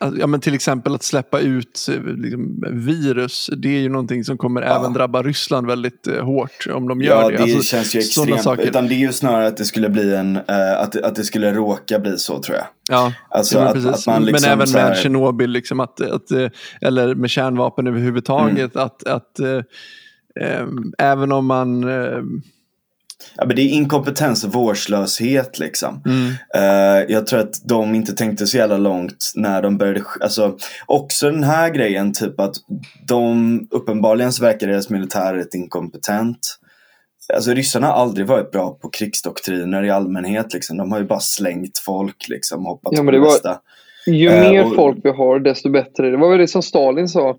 att ja, men till exempel att släppa ut eh, liksom, virus. Det är ju någonting som kommer Ja. även drabba Ryssland väldigt eh, hårt om de gör Ja, det. det Alltså, känns ju extremt. saker. Utan det är ju snarare att det skulle bli en, eh, att, att det skulle råka bli så tror jag. Ja, Alltså ja, men, att, precis. att man liksom men även så här- med Tjernobyl, liksom att, att, eh, eller med kärnvapen överhuvudtaget. Mm. Att, att, eh, ehm, även om man... Ja, men det är inkompetens och vårdslöshet liksom. mm, Eh, jag tror att de inte tänkte så jävla långt när de började, alltså också den här grejen typ att de, uppenbarligen så verkar deras militär rätt inkompetent. Alltså ryssarna har aldrig varit bra på krigsdoktriner i allmänhet liksom. De har ju bara slängt folk liksom, hoppat Ja, på men det var- bästa. Ju Eh, mer och- folk vi har, desto bättre. Det var väl det som Stalin sa.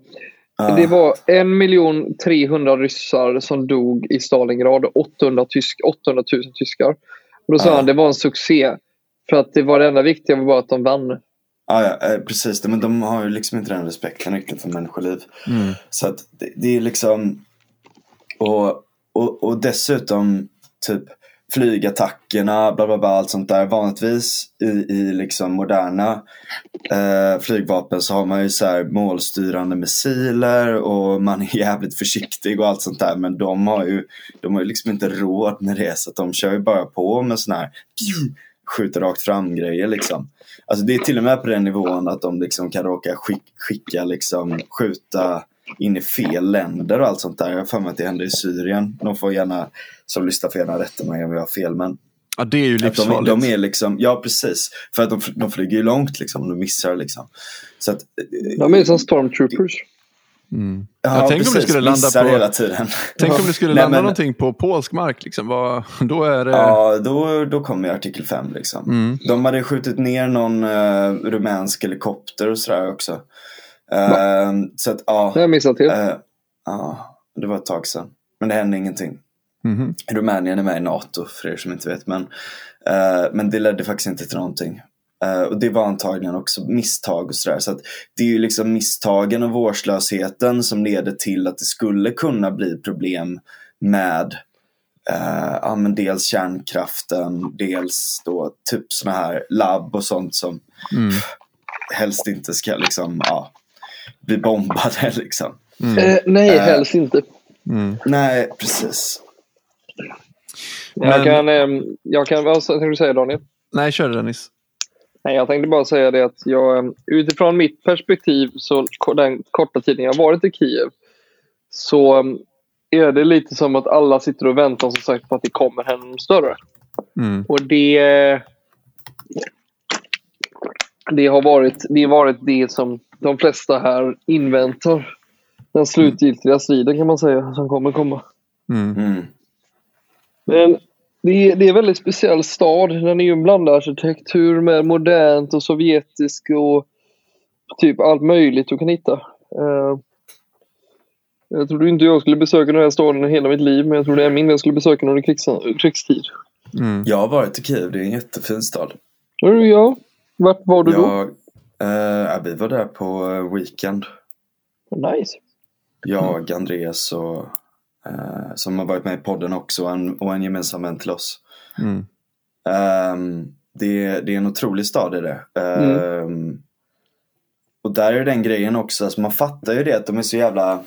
Det var 1 300 ryssar som dog i Stalingrad och 800, tysk, 800 000 tyskar. Och då sa Ja. han det var en succé. För att det var det enda viktiga var bara att de vann. Ja, ja, eh, precis. Men de har ju liksom inte den respekten riktigt för människoliv. mm, Så att det, det är liksom... Och, och, och dessutom typ flygattackerna, bla bla bla, allt sånt där. Vanligtvis i, i liksom moderna eh, flygvapen så har man ju så här målstyrande missiler och man är jävligt försiktig och allt sånt där. Men de har ju, de har ju liksom inte råd med det så att de kör ju bara på med sån här skjuta rakt fram grejer liksom. Alltså det är till och med på den nivån att de liksom kan råka skick, skicka liksom skjuta in i fel länder och allt sånt där. Jag har för mig att det hände i Syrien. De får gärna, som lyssnar får gärna rätta mig om jag har fel. Men ja, det är ju att de, livsfarligt. de är liksom, ja precis. För att de, de flyger ju långt liksom, de missar liksom. Så att, eh, De är som stormtroopers. Mm. ja, Ja, tänk om det precis, skulle landa på- hela tiden. Tänk om det skulle Nej, landa men- någonting på polsk mark. Liksom. Vad, då är det... Ja, då, då kommer ju artikel 5 liksom. Mm. De hade skjutit ner någon uh, rumänsk helikopter och sådär också. Eh, så att ja, jag missat helt. eh, ja, det var ett tag sedan. Men det hände ingenting. Mhm. Rumänien är med i NATO för er som inte vet. Men, eh, men det ledde faktiskt inte till någonting. Eh, och det var antagligen också misstag och sådär. Så att det är ju liksom misstagen och vårdslösheten som leder till att det skulle kunna bli problem med eh, ja, men dels kärnkraften, dels då typ sådana här labb och sånt som Mm. helst inte ska liksom, ja, bli bombade liksom. Eh, nej, Eh. helst inte. Mm. Nej, precis. Jag Men- kan, eh, jag kan, vad tänkte du säga Daniel? Nej, kör Dennis. Nej, jag tänkte bara säga det att jag, eh, utifrån mitt perspektiv, så den korta tiden jag varit i Kiev, så eh, är det lite som att alla sitter och väntar som sagt på att det kommer hända något större. Mm. Och det, det har varit det, varit det som de flesta här inväntar. Den slutgiltiga striden kan man säga, som kommer komma. Mm. Mm. Men det är, det är en väldigt speciell stad. Den är ju en blandad arkitektur med modernt och sovjetisk och typ allt möjligt du kan hitta. Eh, jag trodde inte jag skulle besöka den här staden hela mitt liv, men jag trodde än mindre jag skulle besöka den under krigs, krigstid. Mm. Jag har varit i Kiev, det är en jättefin stad. Ja, vart var du då? Jag, eh, ja, vi var där på eh, weekend. Nice. Jag, Andreas och eh, som har varit med i podden också och en, och en gemensam vän till oss. Mm. Ehm, det, det är en otrolig stad är det. Ehm, Och där är den grejen också, alltså man fattar ju det att de är så jävla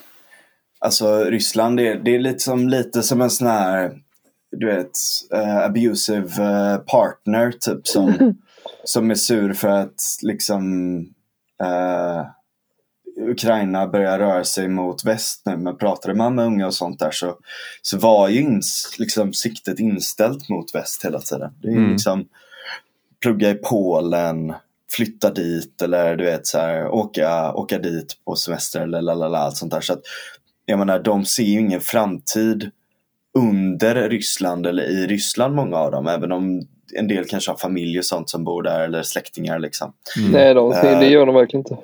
Alltså Ryssland, det, är- det är lite som, lite som en sån här Du vet, eh, abusive eh, partner typ som, som är sur för att liksom eh, Ukraina börjar röra sig mot väst nu. Men pratade man med unga och sånt där så, så var ju ins, liksom, siktet inställt mot väst hela tiden. Det är Mm. liksom plugga i Polen, flytta dit eller du vet så här, åka, åka dit på semester eller lalala, allt sånt där. Så att, jag menar, de ser ju ingen framtid under Ryssland eller i Ryssland många av dem. Även om en del kanske har familj och sånt som bor där eller släktingar liksom. Mm. Nej, de, det, det gör de verkligen inte.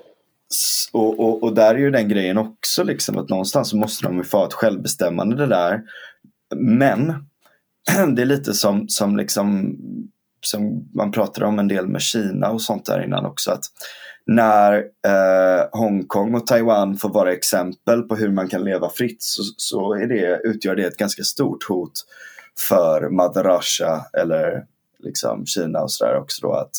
Och, och, och där är ju den grejen också liksom att någonstans så måste de ju få ett självbestämmande det där. Men det är lite som, som liksom som man pratade om en del med Kina och sånt där innan också att när eh, Hongkong och Taiwan får vara exempel på hur man kan leva fritt så, så är det, utgör det ett ganska stort hot för Mother Russia eller liksom Kina och sådär också då att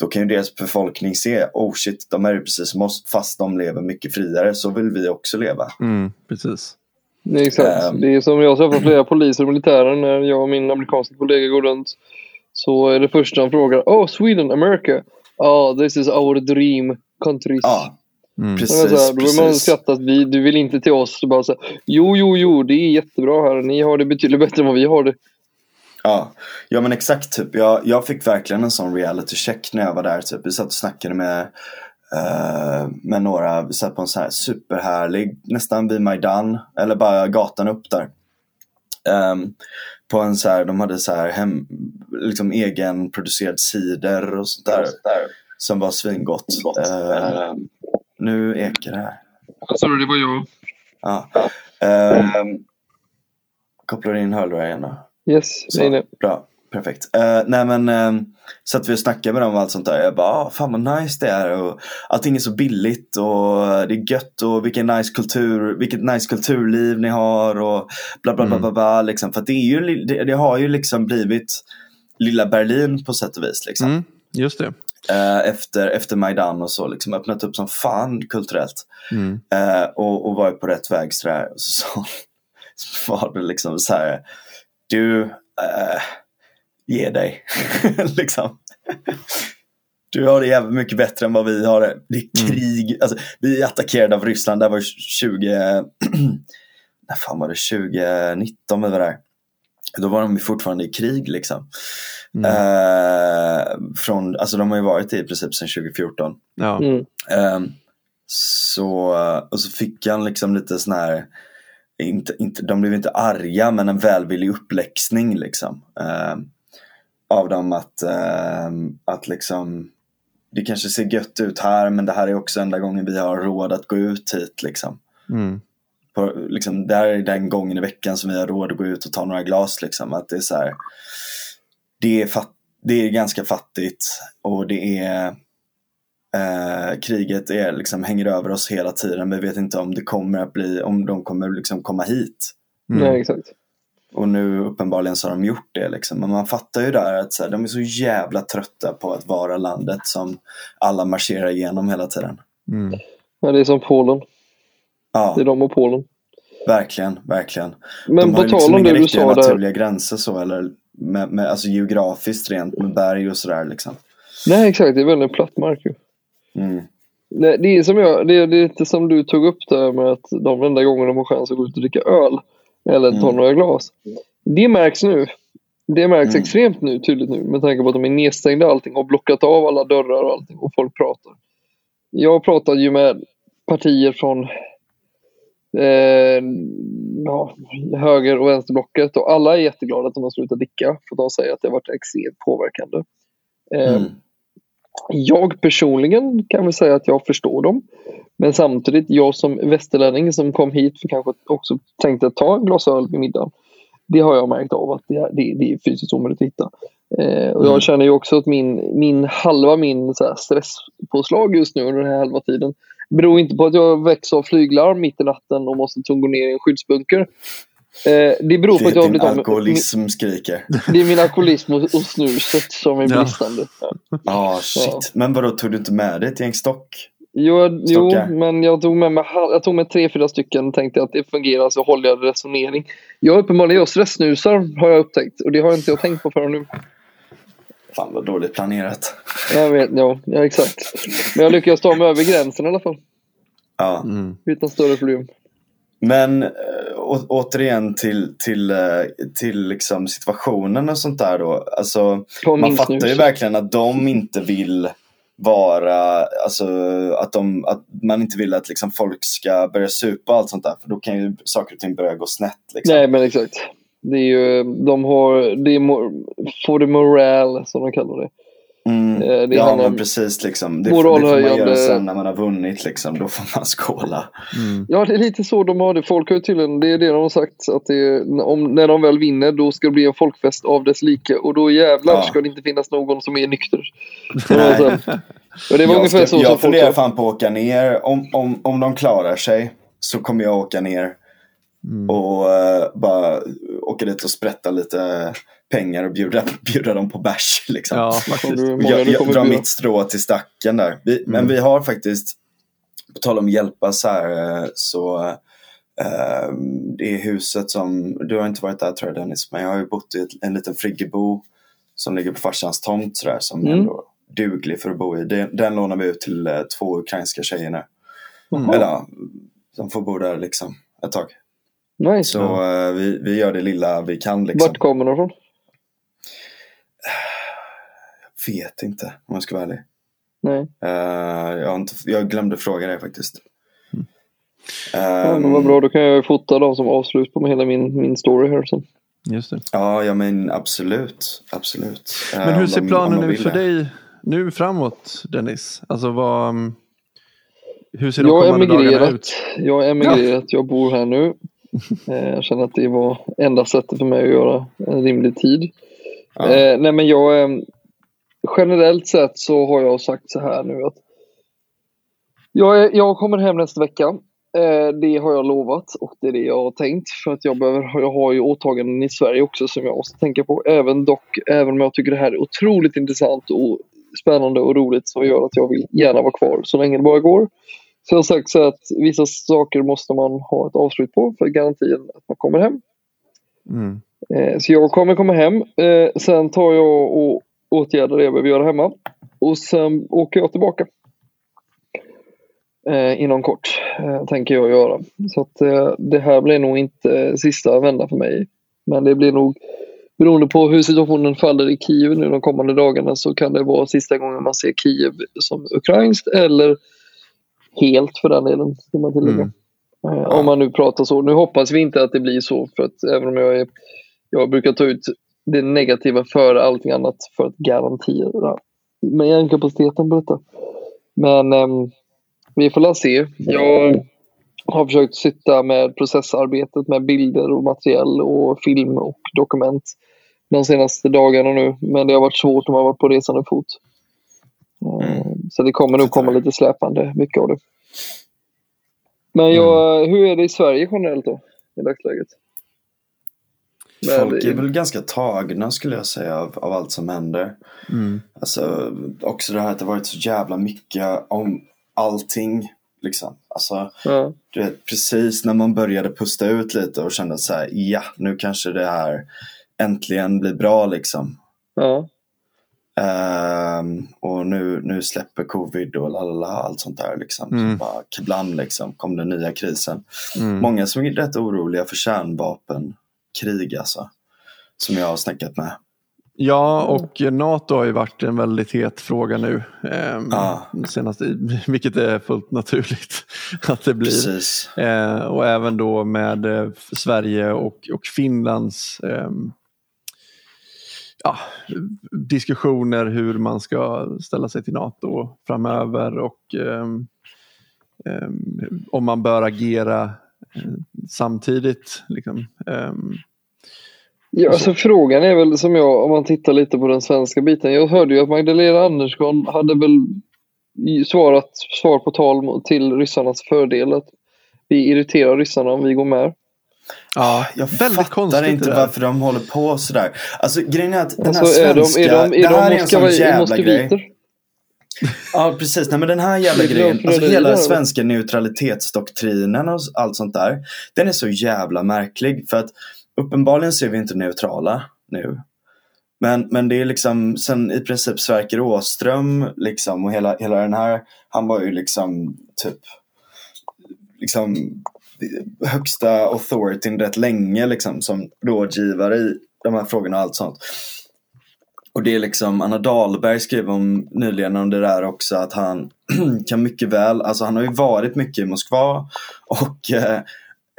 då kan ju deras befolkning se, oh shit, de är ju precis som oss, fast de lever mycket friare, så vill vi också leva. Mm. Precis. Det är exakt. Ehm. Det är som jag träffar flera poliser och militärer när jag och min amerikanska kollega går runt. Så är det första han frågar. Oh, Sweden, America. Oh, this is our dream countries. Ja, Mm. Jag så precis. här, då vill man precis. skratta att vi, du vill inte till oss. Så bara så här, jo, jo, jo, det är jättebra här. Ni har det betydligt bättre än vad vi har det. Ja, ja men exakt typ. Jag, jag fick verkligen en sån reality check när jag var där. Typ. Vi satt och snackade med, eh, med några, vi satt på en sån här superhärlig, nästan vid Majdan, eller bara gatan upp där. Ehm, på en så här, de hade så här hem, liksom egenproducerad cider och sånt där. Som var svingott. Eh, nu ekar det här. Sorry, det var jag. Ja. Ehm, kopplar in hörlurar igen då. Yes, Så, nej. Bra, perfekt. Uh, nej men uh, så att vi snackade med dem och allt sånt där. Jag bara, ah, fan vad nice det är och allting är så billigt och det är gött och vilken nice kultur, vilket nice kulturliv ni har och bla bla bla Mm. bla, bla liksom. För det är ju, det, det har ju liksom blivit lilla Berlin på sätt och vis liksom. Mm. Just det. Eh, efter, efter Majdan och så liksom öppnat upp som fan kulturellt. Mm. Eh, och, och varit på rätt väg sådär. Och så var det liksom så här. Du, eh, ge dig. liksom. Du har det jävligt mycket bättre än vad vi har det. Det är Mm. krig. Alltså, vi är attackerade av Ryssland. Det var 20... när fan var det? 2019 vi var där. Då var de fortfarande i krig liksom. Mm. Eh, från, alltså de har ju varit det i princip sedan 2014. Ja. Mm. Ehm, så, och så fick han liksom lite sån här, inte, inte, de blev inte arga men en välvillig uppläxning liksom. ehm, av dem att, ehm, att liksom, det kanske ser gött ut här men det här är också enda gången vi har råd att gå ut hit liksom. Mm. På, liksom det här är den gången i veckan som vi har råd att gå ut och ta några glas liksom. Att det är så här, det är, fatt, det är ganska fattigt och det är Eh, kriget är, liksom, hänger över oss hela tiden. Vi vet inte om det kommer att bli, om de kommer liksom komma hit. Mm. Nej, exakt. Och nu uppenbarligen så har de gjort det liksom. Men man fattar ju där att så här, de är så jävla trötta på att vara landet som alla marscherar igenom hela tiden. Mm. Ja, det är som Polen. Ja, Det är de och Polen. verkligen, verkligen. Men de har ju liksom inga riktiga sa där. naturliga gränser så eller med, med, alltså geografiskt rent med berg och sådär liksom. Nej, exakt. Det är väldigt platt mark ju. Mm. Nej, det är som jag, det är, det är lite som du tog upp där med att de enda gångerna de har chans att gå ut och dricka öl eller ta Mm. några glas. Det märks nu. Det märks Mm. extremt nu, tydligt nu med tanke på att de är nedstängda allting och blockat av alla dörrar och allting och folk pratar. Jag pratade ju med partier från eh, ja, höger och vänsterblocket och alla är jätteglada att de har slutat dricka för de säger att det har varit extremt påverkande. Eh, Mm. Jag personligen kan väl säga att jag förstår dem. Men samtidigt, jag som västerlänning som kom hit för kanske också tänkte ta en glas öl vid middagen. Det har jag märkt av att det är, det, det är fysiskt omöjligt att hitta. Eh, och jag Mm. känner ju också att min, min halva min så här, stresspåslag just nu under den här halva tiden beror inte på att jag väcks av flyglarm mitt i natten och måste gå ner i en skyddsbunker. Eh, det beror på att jag har blivit av med, alkoholism skriker. det är min alkoholism och, och snuset som är Ja. bristande. Ja. Ja, shit. Men vadå, tog du inte med dig ett gäng stock? Jo, jo men jag tog med mig, jag tog med tre, fyra stycken och tänkte att det fungerar så håller jag resonering. Jag uppenbarligen jag stressnusar har jag upptäckt och det har inte jag tänkt på förrän nu. Fan vad dåligt planerat. Jag vet, ja, ja exakt. Men jag lyckades ta mig över gränsen i alla fall. Ja. Mm. Utan större problem. Men äh, å- återigen till, till, äh, till liksom situationen och sånt där då. Alltså, man fattar snus. ju verkligen att de inte vill vara, alltså att, de, att man inte vill att liksom folk ska börja supa och allt sånt där. För då kan ju saker och ting börja gå snett. Liksom. Nej men exakt. Det är ju, de har, det är for the morale som de kallar det. Mm. Eh, det ja men precis liksom. Det, får- det får man moralhöjande- göra sen när man har vunnit liksom. Då får man skåla. Mm. Ja, det är lite så de har det. Folk har ju tydligen, det är det de har sagt, att det är, om, när de väl vinner då ska det bli en folkfest av dess like och då jävlar Ja. ska det inte finnas någon som är nykter. Nej. Och, det var jag ungefär ska, så jag som folk funderar sa. fan på att åka ner. Om, om, om de klarar sig så kommer jag åka ner Mm. och eh, bara åka dit och sprätta lite pengar och bjuda, bjuda dem på bärs. Liksom. Ja, du- jag jag drar mitt strå till stacken där. Vi, Men Mm. vi har faktiskt, på tal om hjälpa så här, eh, så eh, det är huset som, du har inte varit där tror jag Dennis, men jag har ju bott i ett, en liten friggebo som ligger på farsans tomt sådär som är Mm. ändå duglig för att bo i. Den, den lånar vi ut till eh, två ukrainska tjejer nu. Jaha. Eller ja, som får bo där liksom ett tag. Nice. Så eh, vi, vi gör det lilla vi kan liksom. Vart kommer de ifrån? Vet inte om jag ska vara ärlig. Nej. Eh, jag, inte, jag glömde fråga dig faktiskt. Ja, Ehm, men vad bra, då kan jag ju fota dem som avslut på hela min, min story här sen. Just det. Ja, ja men absolut. absolut. Eh, Men hur om ser de- planen ut för det. dig nu framåt, Dennis? Alltså vad... mm, Hur ser de Jag kommande dagarna ut? Jag har emigrerat. Jag bor här nu. Eh, Jag känner att det var enda sättet för mig att göra en rimlig tid. Ja. Eh, nej men jag, eh, generellt sett så har jag sagt så här nu att jag, är, jag kommer hem nästa vecka. Eh, det har jag lovat och det är det jag har tänkt. För att jag, behöver, jag har ju åtaganden i Sverige också som jag måste tänka på. Även dock, även om jag tycker det här är otroligt intressant och spännande och roligt så gör att jag vill gärna vara kvar så länge det bara går. Så jag har sagt så att vissa saker måste man ha ett avslut på för garantin att man kommer hem. Mm. Eh, Så jag kommer komma hem. Eh, Sen tar jag och åtgärdar det jag behöver göra hemma. Och sen åker jag tillbaka. Eh, inom kort eh, tänker jag göra. Så att eh, det här blir nog inte sista vändan för mig. Men det blir nog beroende på hur situationen faller i Kiev nu de kommande dagarna så kan det vara sista gången man ser Kiev som ukrainskt eller helt för den delen. Ska man tillägga. Mm. Eh, Om man nu pratar så. Nu hoppas vi inte att det blir så för att även om jag är jag brukar ta ut det negativa före allting annat för att garantera med hjärnkapaciteten på detta. Men ehm, vi får la se. Jag har försökt sitta med processarbetet med bilder och material och film och dokument de senaste dagarna nu. Men det har varit svårt om man har varit på resande fot. Ehm, Så det kommer nog komma lite släpande, mycket av det. Men jag, hur är det i Sverige generellt då? I dagsläget? Folk är väl ganska tagna skulle jag säga av, av allt som händer. Mm. Alltså också det här att det varit så jävla mycket om allting. Liksom. Alltså, Ja. du vet, precis när man började pusta ut lite och kände så här, ja, nu kanske det här äntligen blir bra liksom. Ja. Ehm, och nu, nu släpper covid och lalala, allt sånt där liksom. Mm. Så bara kablam liksom, kom den nya krisen. Mm. Många som är rätt oroliga för kärnvapenkrig alltså. Som jag har snackat med. Ja, och NATO har ju varit en väldigt het fråga nu. Eh, Ja. senast, vilket är fullt naturligt att det blir. Eh, och även då med eh, Sverige och, och Finlands ehm, ja, diskussioner hur man ska ställa sig till NATO framöver och ehm, ehm, om man bör agera samtidigt. Liksom. Ehm, Ja, alltså frågan är väl som jag, om man tittar lite på den svenska biten. Jag hörde ju att Magdalena Andersson hade väl svarat svar på tal till ryssarnas fördel att vi irriterar ryssarna om vi går med. ja, Jag väldigt fattar konstigt inte varför de håller på sådär. Alltså grejen är att den här Alltså, är de, svenska, är de, är det här de är en sån jävla grej. Ja precis, nej men den här jävla grejen, alltså hela svenska neutralitetsdoktrinen och allt sånt där. Den är så jävla märklig för att uppenbarligen så är vi inte neutrala nu. Men, men det är liksom sen i princip Sverker Åström liksom och hela, hela den här, han var ju liksom typ liksom högsta authorityn rätt länge liksom som rådgivare i de här frågorna och allt sånt. Och det är liksom, Anna Dahlberg skrev om nyligen om det där också att han kan mycket väl, alltså han har ju varit mycket i Moskva och eh,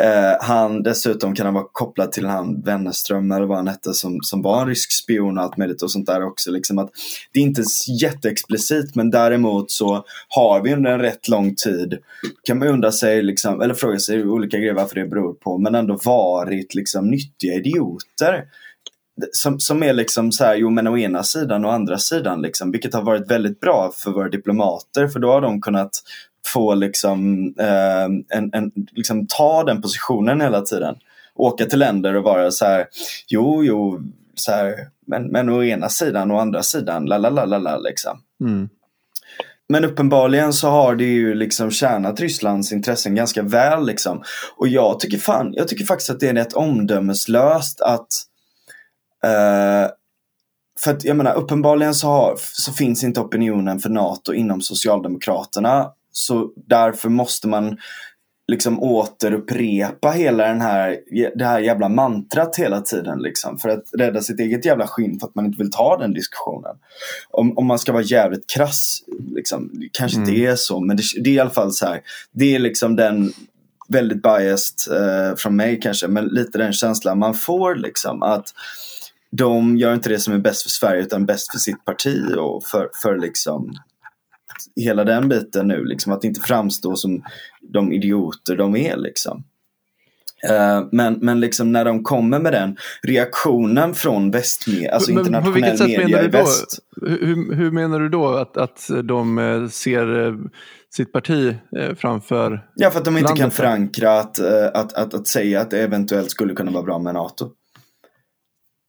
eh, han dessutom kan han vara kopplad till han Wennerström eller vad han hette som, som var en rysk spion och allt möjligt och sånt där också. Liksom att det är inte jätteexplicit men däremot så har vi under en rätt lång tid kan man undra sig, liksom, eller fråga sig olika grejer varför det beror på men ändå varit liksom nyttiga idioter som, som är liksom så här, jo men å ena sidan och andra sidan liksom, vilket har varit väldigt bra för våra diplomater för då har de kunnat få liksom, eh, en, en, liksom ta den positionen hela tiden. Åka till länder och vara så här, jo jo, så här, men, men å ena sidan och andra sidan, la la la la la liksom. Mm. Men uppenbarligen så har det ju liksom tjänat Rysslands intressen ganska väl liksom. Och jag tycker fan, jag tycker faktiskt att det är rätt omdömeslöst att eh, för att jag menar uppenbarligen så, har, så finns inte opinionen för NATO inom Socialdemokraterna. Så därför måste man liksom återupprepa hela den här, det här jävla mantrat hela tiden liksom. För att rädda sitt eget jävla skinn för att man inte vill ta den diskussionen. Om, om man ska vara jävligt krass, liksom, det kanske Mm. inte är så, men det, det är i alla fall så här. Det är liksom den väldigt biased eh, från mig kanske, men lite den känslan man får liksom att de gör inte det som är bäst för Sverige utan bäst för sitt parti och för, för liksom hela den biten nu, liksom att inte framstå som de idioter de är liksom. Eh, men, men liksom när de kommer med den reaktionen från västmedia, alltså Men på internationell vilket sätt media menar i du då? väst. Hur, hur menar du då att, att de eh, ser eh, sitt parti framför... Ja, för att de inte landet kan förankra att, att, att, att säga att det eventuellt skulle kunna vara bra med NATO.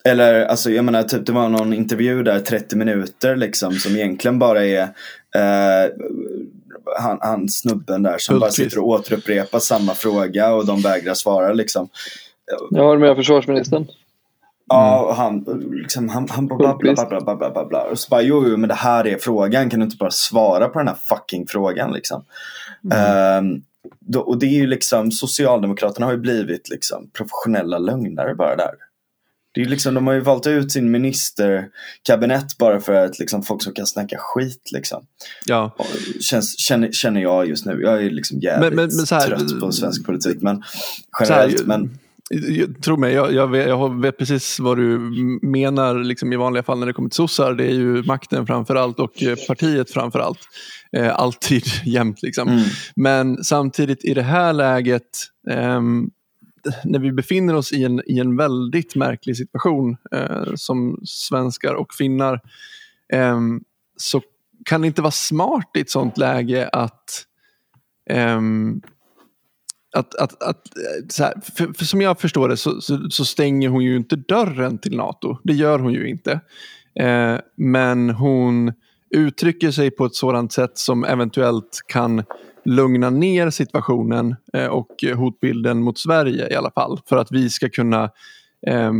Eller alltså jag menar typ det var någon intervju där 30 minuter liksom som egentligen bara är eh, han, han snubben där som bara sitter och återupprepar samma fråga och de vägrar svara liksom. Jag har med försvarsministern. Ja, och han, liksom, han, han babblar, Hultqvist. babblar, babblar, babblar. Och så bara, jo, jo, men det här är frågan. Kan du inte bara svara på den här fucking frågan liksom? Ehm, då, och det är ju liksom, Socialdemokraterna har ju blivit liksom professionella lögnare bara där. Det är liksom, de har ju valt ut sin ministerkabinett bara för att liksom, folk som kan snacka skit liksom. Ja. Känns, känner, känner jag just nu. Jag är liksom jävligt Men- men- men här- trött på svensk politik. Men Så här, generellt, men Jag- Tro mig, jag, jag, vet, jag vet precis vad du menar liksom i vanliga fall när det kommer till sossar. Det är ju makten framför allt och eh, partiet framför allt. Eh, alltid jämt liksom. mm, Men samtidigt i det här läget, ehm, när vi befinner oss i en, i en väldigt märklig situation eh, som svenskar och finnar, eh, så kan det inte vara smart i ett sånt läge att, eh, att, att, att eh, så här, för, för, som jag förstår det så, så, så, stänger hon ju inte dörren till NATO. Det gör hon ju inte. Eh, men hon uttrycker sig på ett sådant sätt som eventuellt kan lugna ner situationen eh, och hotbilden mot Sverige i alla fall. För att vi ska kunna eh,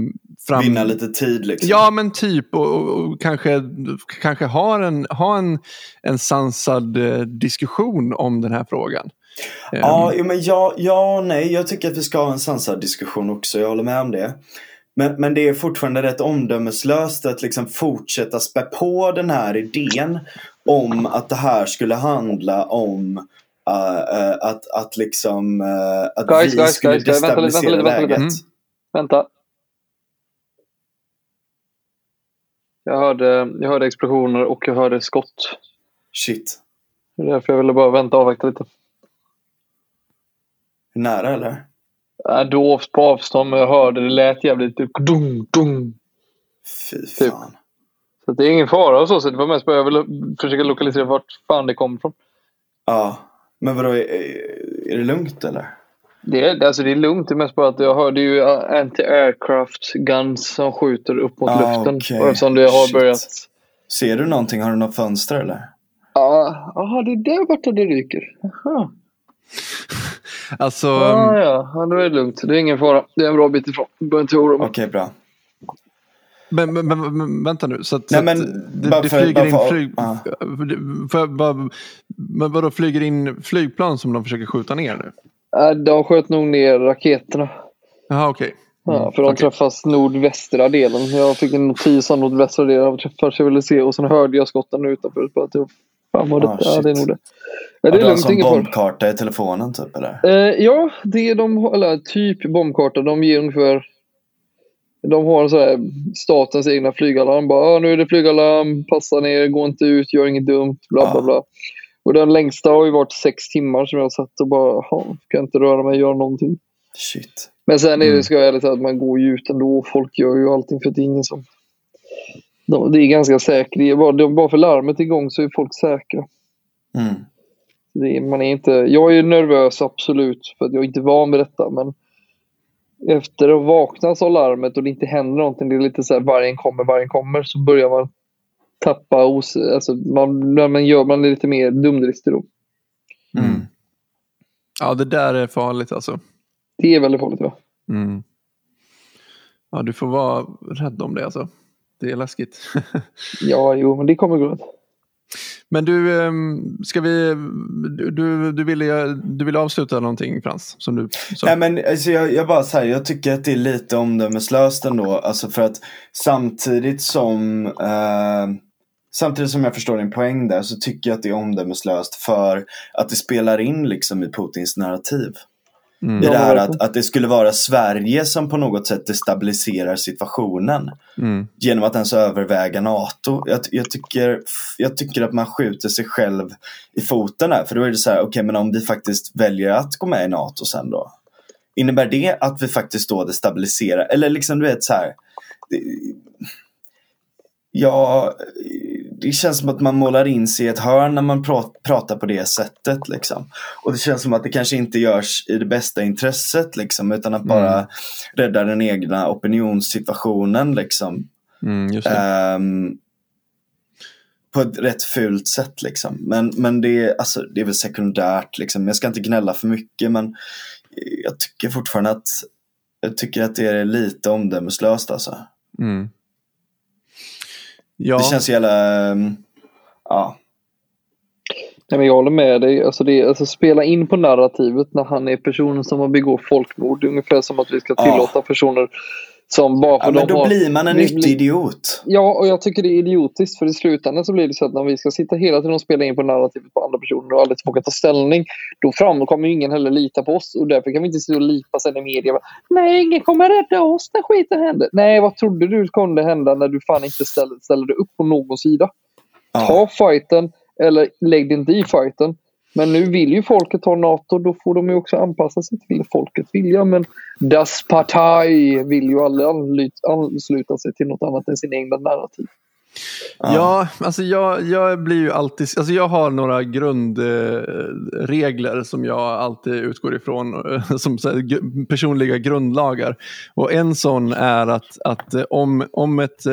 fram... Vinna lite tid liksom. Ja men typ och, och, och kanske, kanske ha en, ha en, en sansad eh, diskussion om den här frågan. Ja, um... men ja, ja nej, jag tycker att vi ska ha en sansad diskussion också. Jag håller med om det. Men, men det är fortfarande rätt omdömeslöst att liksom fortsätta spä på den här idén om att det här skulle handla om uh, att, att liksom uh, att guys, vi guys, skulle guys, destabilisera vänta, vänta, läget. Vänta, vänta. Jag hörde, jag hörde explosioner och jag hörde skott. Shit. Det är därför jag ville bara vänta och avvakta lite. Nära eller? Äh, dovt på avstånd, men jag hörde det lät jävligt typ dum, dum. Fy typ. fan. Typ. Så det är ingen fara och så, så det var mest bara jag ville försöka lokalisera vart fan det kommer ifrån. Ja, men vadå, är, är det lugnt eller? Det är, alltså det är lugnt, det är mest bara att jag hörde ju anti-aircraft guns som skjuter upp mot ah, luften. Okay. Och eftersom det har Shit. börjat... Ser du någonting? Har du något fönster eller? Ja, aha, det är där borta det ryker. Aha. Alltså... Ah, ja, ja, då är det lugnt. Det är ingen fara. Det är en bra bit ifrån. Behöver inte oroa. Okej, bra. Men, men, men, vänta nu. Så att, Nej, men, det, det flyger in flyg... Ah. För, bara, men vadå, flyger in flygplan som de försöker skjuta ner nu? De sköt nog ner raketerna. Jaha, okej. Okay. Mm, ja, för de okay. träffas nordvästra delen. Jag fick en notis om nordvästra delen. Jag ville se. Och sen hörde jag skotten utanför. Bara, typ, fan vad det, ah, ja, det är nog det. Ja, det är lugnt, ingen bombkarta i telefonen typ eller? Eh, ja, det är de, eller typ bombkarta. De ger ungefär de har så här, statens egna flygalarm. Bara, ah, nu är det flygalarm, passa ner, gå inte ut, gör inget dumt, bla bla bla. Och den längsta har ju varit sex timmar som jag satt och bara, kan inte röra mig, göra någonting. Shit. Men sen är det, mm. ska jag ärligt säga, att man går ju ut ändå. Folk gör ju allting för att det är ingen som... Det är ganska säkert. Bara, bara för larmet igång så är folk säkra. Mm. Det, man är inte, jag är nervös absolut för att jag är inte van vid detta men efter att vaknas av larmet och det inte händer någonting, det är lite så här vargen kommer, vargen kommer, så börjar man tappa os... Alltså man, man, gör, man är lite mer dumdristig då. Mm. Ja, det där är farligt alltså. Det är väldigt farligt va? Mm. Ja, du får vara rädd om det alltså. Det är läskigt. ja, jo, men det kommer gå. Men du, ehm, ska vi, du, du, ville, du ville avsluta någonting Frans? Som du sa. Nej men alltså, jag, jag bara säger, jag tycker att det är lite omdömeslöst ändå. Alltså för att samtidigt som eh, Samtidigt som jag förstår din poäng där så tycker jag att det är omdömeslöst för att det spelar in liksom i Putins narrativ. Mm. I det här att, att det skulle vara Sverige som på något sätt destabiliserar situationen. Mm. Genom att ens överväga NATO. Jag, jag, tycker, jag tycker att man skjuter sig själv i foten här. För då är det så här, okej okay, men om vi faktiskt väljer att gå med i NATO sen då. Innebär det att vi faktiskt då destabiliserar? Eller liksom du vet så här. Det, ja, det känns som att man målar in sig i ett hörn när man pratar på det sättet. Liksom. Och det känns som att det kanske inte görs i det bästa intresset liksom, utan att mm. bara rädda den egna opinionssituationen. Liksom. Mm, um, på ett rätt fult sätt. Liksom. Men, men det, är, alltså, det är väl sekundärt. Liksom. Jag ska inte gnälla för mycket men jag tycker fortfarande att jag tycker att det är lite omdömeslöst. Alltså. Mm. Ja. Det känns jävla... Um, ja. Nej, men jag håller med dig. Alltså, det, alltså, spela in på narrativet när han är personen som har begått folkmord. Det är ungefär som att vi ska tillåta ja. personer som bara för ja, men då har, blir man en nyttig idiot. Ja, och jag tycker det är idiotiskt. För i slutändan så blir det så att när vi ska sitta hela tiden och spela in på narrativet på andra personer och aldrig våga ta ställning. Då framkommer ingen heller lita på oss. Och därför kan vi inte sitta och lipa sen i media. Nej, ingen kommer rädda oss när skiten händer. Nej, vad trodde du kunde hända när du fan inte ställde, ställde dig upp på någon sida? Ja. Ta fighten eller lägg dig inte i fighten. Men nu vill ju folket ha NATO, då får de ju också anpassa sig till folkets vilja. Men Das Partei vill ju aldrig ansluta sig till något annat än sin egna narrativ. Ja, alltså jag, jag blir ju alltid, alltså jag har några grundregler som jag alltid utgår ifrån som så här, personliga grundlagar. Och en sån är att, att om, om ett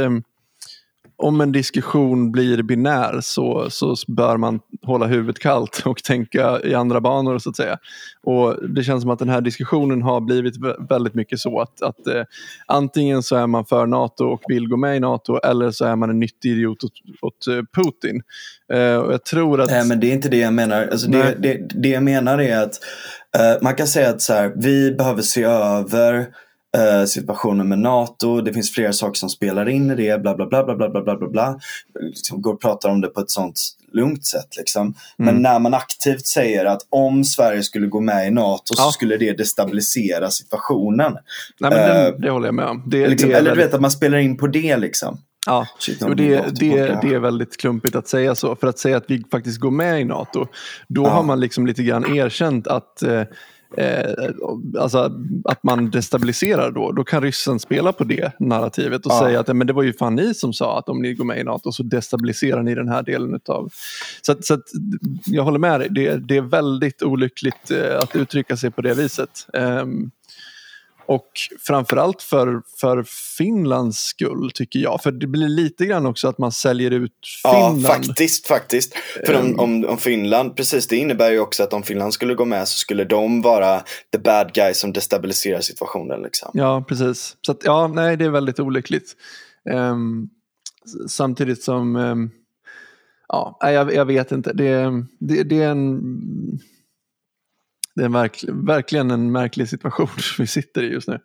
om en diskussion blir binär så, så bör man hålla huvudet kallt och tänka i andra banor så att säga. Och Det känns som att den här diskussionen har blivit väldigt mycket så att, att eh, antingen så är man för NATO och vill gå med i NATO eller så är man en nyttig idiot åt, åt eh, Putin. Eh, och jag tror att... Nej men det är inte det jag menar. Alltså, det, det, det jag menar är att eh, man kan säga att så här, vi behöver se över Uh, situationen med NATO, det finns flera saker som spelar in i det, bla bla bla bla bla bla bla bla. bla. Liksom går och pratar om det på ett sånt lugnt sätt. Liksom. Mm. Men när man aktivt säger att om Sverige skulle gå med i NATO ja. så skulle det destabilisera situationen. Nej, men uh, det, håller jag med om. Det, liksom, det eller väldigt... du vet att man spelar in på det liksom. Ja, Shit, och det, det, det är väldigt klumpigt att säga så. För att säga att vi faktiskt går med i NATO, då ja. har man liksom lite grann erkänt att eh, eh, alltså att man destabiliserar då. Då kan ryssen spela på det narrativet och ja. säga att men det var ju fan ni som sa att om ni går med i NATO så destabiliserar ni den här delen utav... Så, att, så att, jag håller med dig, det, det är väldigt olyckligt eh, att uttrycka sig på det viset. Um, och framförallt för, för Finlands skull tycker jag. För det blir lite grann också att man säljer ut Finland. Ja, faktiskt. faktiskt. För om, om, om, Finland, precis det innebär ju också att om Finland skulle gå med så skulle de vara the bad guys som destabiliserar situationen. Liksom. Ja, precis. Så att, ja, nej, det är väldigt olyckligt. Um, samtidigt som, um, ja, jag, jag vet inte. Det, det, det är en det är verk, verkligen en märklig situation vi sitter i just nu.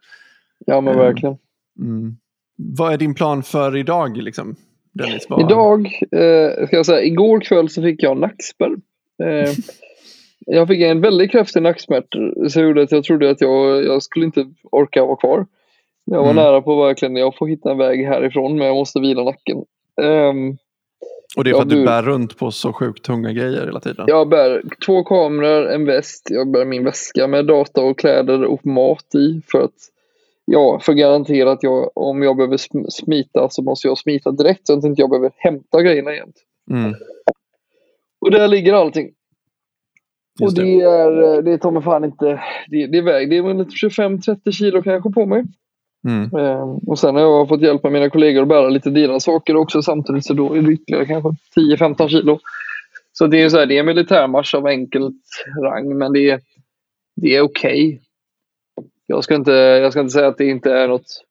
Ja men verkligen. Mm. Vad är din plan för idag? Liksom? Dennis, vad... Idag, eh, ska jag säga, igår kväll så fick jag nackspärr. Eh, jag fick en väldigt kraftig nacksmärta så gjorde att jag trodde att jag, jag skulle inte orka vara kvar. Jag var mm. nära på verkligen, jag får hitta en väg härifrån men jag måste vila nacken. Um, och det är för att du bär runt på så sjukt tunga grejer hela tiden? Jag bär två kameror, en väst, jag bär min väska med data och kläder och mat i för att ja, för att garantera att jag, om jag behöver smita så måste jag smita direkt så att inte jag behöver hämta grejerna igen. Mm. Och där ligger allting. och det, det är, det tar mig fan inte, det, det är väg, det är 25-30 kilo kanske på mig. Mm. Ehm, och sen har jag fått hjälp av mina kollegor att bära lite dina saker också samtidigt så då är det ytterligare kanske 10-15 kilo. Så det är, så här, det är en militärmarsch av enkelt rang men det är, det är okej. Okay. Jag, ska inte, jag ska inte säga att det inte är något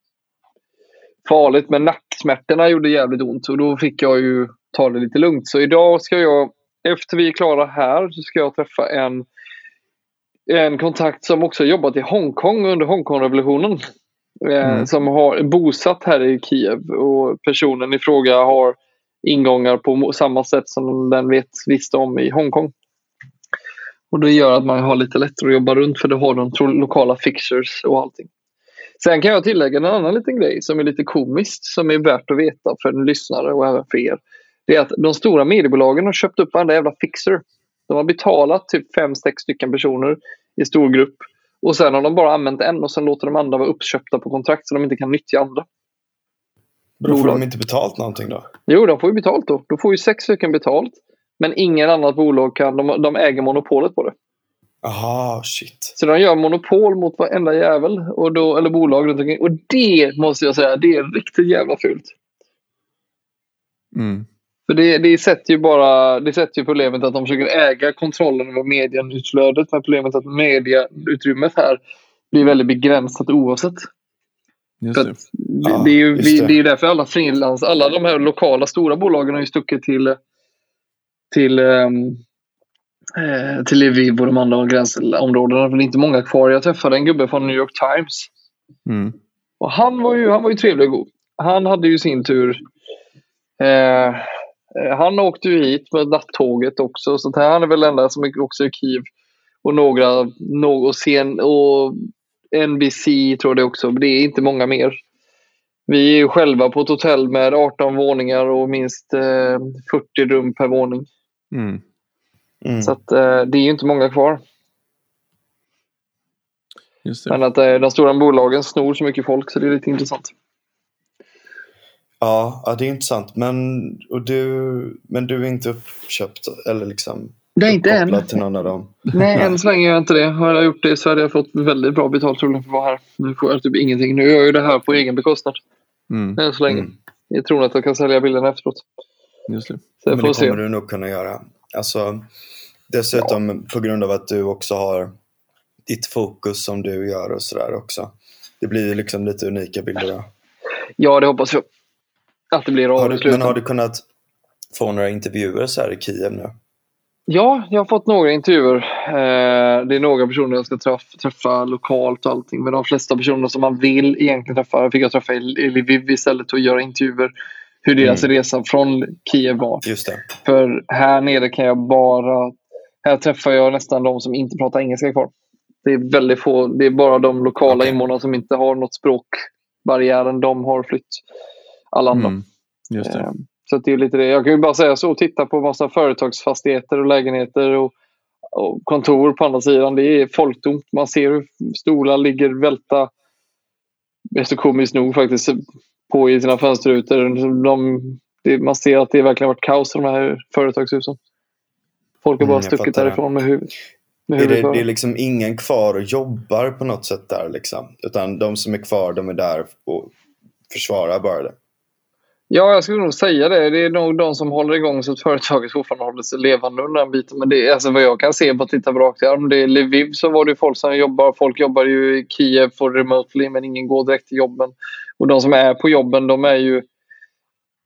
farligt men nacksmärtorna gjorde jävligt ont och då fick jag ju ta det lite lugnt. Så idag ska jag, efter vi är klara här, så ska jag träffa en, en kontakt som också jobbat i Hongkong under Hongkongrevolutionen. Eh, mm. som har bosatt här i Kiev och personen i fråga har ingångar på samma sätt som den vet, visste om i Hongkong. Och det gör att man har lite lättare att jobba runt för då har de lokala fixtures och allting. Sen kan jag tillägga en annan liten grej som är lite komiskt som är värt att veta för en lyssnare och även för er. Det är att de stora mediebolagen har köpt upp varenda jävla fixer. De har betalat typ fem, sex stycken personer i stor grupp och sen har de bara använt en och sen låter de andra vara uppköpta på kontrakt så de inte kan nyttja andra. Då får de inte betalt någonting då? Jo, de får ju betalt då. Då får ju sex stycken betalt. Men ingen annat bolag kan, de, de äger monopolet på det. Aha, shit. Så de gör monopol mot varenda jävel, och då, eller bolag runt omkring. Och det måste jag säga, det är riktigt jävla fult. Mm. För det, det sätter ju bara det sätter ju problemet att de försöker äga kontrollen över medieutflödet. Men problemet att mediautrymmet här blir väldigt begränsat oavsett. Just det. Ja, det, är ju, det. det är därför alla frilans, alla de här lokala stora bolagen har ju stuckit till till, um, till Lviv och de andra gränsområdena. det är inte många kvar. Jag träffade en gubbe från New York Times. Mm. Och han var, ju, han var ju trevlig och god. Han hade ju sin tur eh, Eh, han åkte ju hit med nattåget också, så han är väl den enda som också är i Kiev. Och några, något sen, och NBC tror jag det också, det är inte många mer. Vi är ju själva på ett hotell med 18 våningar och minst eh, 40 rum per våning. Mm. Mm. Så att, eh, det är ju inte många kvar. Men att eh, de stora bolagen snor så mycket folk så det är lite intressant. Ja, ja, det är intressant. Men, och du, men du är inte uppköpt eller liksom Det är inte än. till någon av dem? Nej, än så länge är jag inte det. Har jag gjort det i Sverige har jag fått väldigt bra betalt troligen för att vara här. Nu får jag typ ingenting. Nu gör jag ju det här på egen bekostnad. Mm, Än så länge. Mm. Jag tror att jag kan sälja bilderna efteråt. just det. Så jag Men får det se. kommer du nog kunna göra. Alltså, dessutom på grund av att du också har ditt fokus som du gör och sådär också. Det blir ju liksom lite unika bilder. Då. Ja, det hoppas jag. Att det blir Har du, men har du kunnat få några intervjuer så här i Kiev nu? Ja, jag har fått några intervjuer. Eh, det är några personer jag ska träffa, träffa lokalt och allting. Men de flesta personer som man vill egentligen träffa fick jag träffa i i Lviv istället och göra intervjuer. Hur deras Mm. resa från Kiev var. Just det. För här nere kan jag bara... Här träffar jag nästan de som inte pratar engelska kvar. Det är väldigt få. Det är bara de lokala Okej. invånarna som inte har något språkbarriären. De har flytt. Alla andra. Mm. Eh, Så det är lite det. Jag kan ju bara säga så. Titta på massa företagsfastigheter och lägenheter och, och kontor på andra sidan. Det är folktomt. Man ser hur stolar ligger välta. Så komiskt nog faktiskt på i sina fönsterrutor. De, det, man ser att det verkligen varit kaos i de här företagshusen. Folk har bara Mm, stuckit därifrån med huvudet. Är det, det är liksom ingen kvar och jobbar på något sätt där liksom. Utan de som är kvar, de är där och försvarar bara det. Ja, jag skulle nog säga det. Det är nog de som håller igång så att företaget fortfarande håller sig levande under den biten. Men det är alltså vad jag kan se på att titta på rakt i arm. Det är Lviv så var det folk som jobbar. Folk jobbar ju i Kiev for remotely men ingen går direkt till jobben. Och de som är på jobben de är ju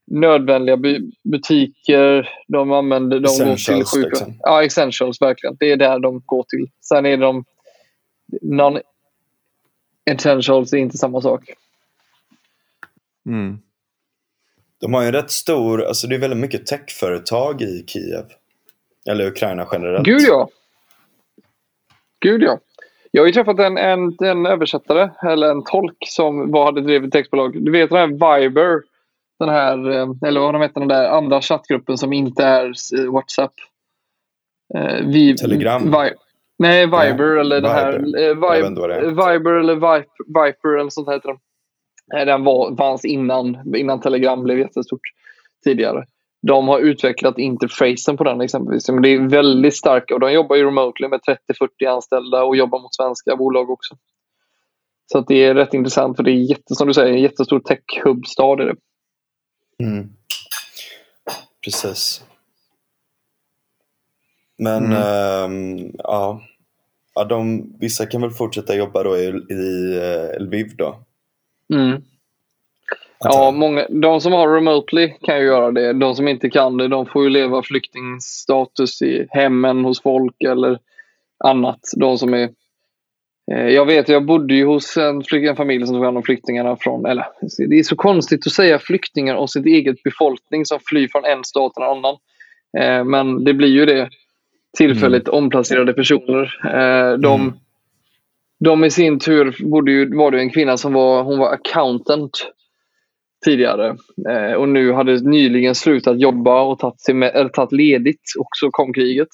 nödvändiga bu- butiker. De använder, de går till Essentials, sjukvård. liksom. Ja, essentials verkligen. Det är där de går till. Sen är de non essentials är inte samma sak. Mm. De har ju en rätt stor, alltså det är väldigt mycket techföretag i Kiev. Eller Ukraina generellt. Gud ja. Gud ja. Jag har ju träffat en, en, en översättare, eller en tolk, som var, hade drivit textbolag. Du vet den här Viber, den här, eh, eller vad de heter, den där andra chattgruppen som inte är eh, WhatsApp. Eh, vi, Telegram. Vi, nej, Viber Nej, eller den här... Viber. eh, Jag vet Viber. Viber eller Viper, Viper eller sånt heter den. Eh, Den var, fanns innan, innan Telegram blev jättestort tidigare. De har utvecklat interfacen på den exempelvis. Men det är väldigt starka och de jobbar ju remotely med 30-40 anställda och jobbar mot svenska bolag också. Så att det är rätt intressant för det är jätte, som du säger, en jättestor tech-hub-stad. Mm. Precis. Men Mm. ehm, ja. ja de, vissa kan väl fortsätta jobba då i, i eh, Lviv då? Mm. Ja, många, de som har remotely kan ju göra det. De som inte kan det, de får ju leva flyktingstatus i hemmen hos folk eller annat. De som är... Eh, jag vet, jag bodde ju hos en, en familj som tog hand om flyktingarna från... Eller, det är så konstigt att säga flyktingar och sitt eget befolkning som flyr från en stat till en annan. Eh, men det blir ju det. Tillfälligt omplacerade personer. Eh, de, Mm de i sin tur bodde ju, var det en kvinna som var, hon var accountant tidigare eh, och nu hade nyligen slutat jobba och tagit, sig med, eller tagit ledigt och så kom kriget.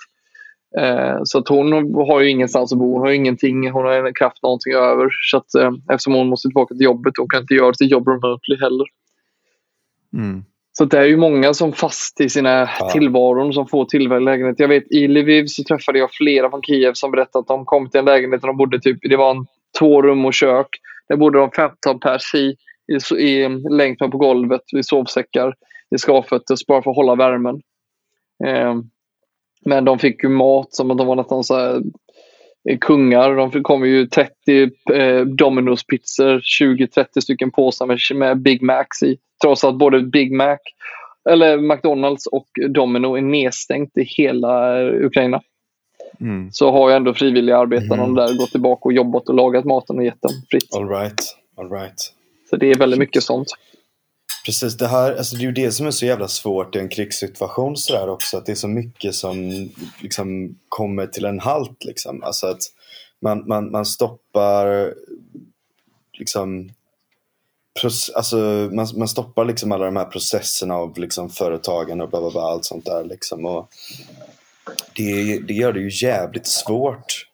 Eh, så att hon har ju ingenstans att bo, hon har ingenting, hon har kraft någonting över. Så att, eh, eftersom hon måste tillbaka till jobbet hon kan inte göra sitt jobb remotely heller. Mm. Så det är ju många som fast i sina Ja. tillvaron som får tillfällig lägenhet. Jag vet i Lviv så träffade jag flera från Kiev som berättade att de kom till en lägenhet och de bodde typ, det var en två rum och kök. Där bodde de 15 pers i, i, i längs med på golvet i sovsäckar, i skavfötter bara för att hålla värmen. Eh, men de fick ju mat som att de var nästan så här, eh, kungar. De kom ju 30 eh, Domino's pizzor, 20-30 stycken påsar med, med Big Macs i. Trots att både Big Mac, eller McDonalds och Domino är nedstängt i hela eh, Ukraina. Mm. Så har ju ändå frivilliga arbetarna Mhm. där gått tillbaka och jobbat och lagat maten och gett den fritt. All right. All right. Så det är väldigt mycket sånt. Precis, det här, alltså det är ju det som är så jävla svårt i en krigssituation sådär också. Att det är så mycket som liksom kommer till en halt liksom. Alltså att man, man, man stoppar liksom Alltså man, man stoppar liksom alla de här processerna av liksom företagen och bla bla bla, allt sånt där liksom. Och det, det gör det ju jävligt svårt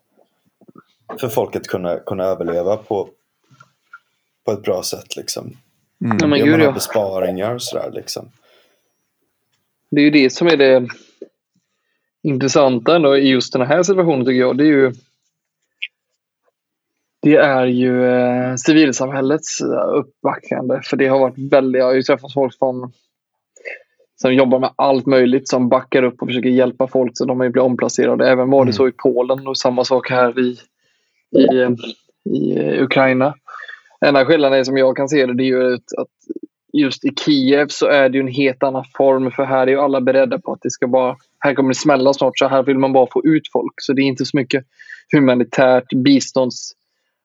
för folk att kunna, kunna överleva på, på ett bra sätt liksom. Mm. Ja, men Gör man har besparingar och sådär liksom. Det är ju det som är det intressanta ändå i just den här situationen tycker jag. Det är ju, det är ju eh, civilsamhällets eh, uppbackande. För det har varit väldigt, jag har ju träffat folk från, som jobbar med allt möjligt som backar upp och försöker hjälpa folk så de har blivit omplacerade. Även var det Mm. så i Polen och samma sak här i, i, i eh, Ukraina. Enda skillnaden är som jag kan se det, det är ju att, just i Kiev så är det ju en helt annan form för här är ju alla beredda på att det ska bara, här kommer det smälla snart så här vill man bara få ut folk. Så det är inte så mycket humanitärt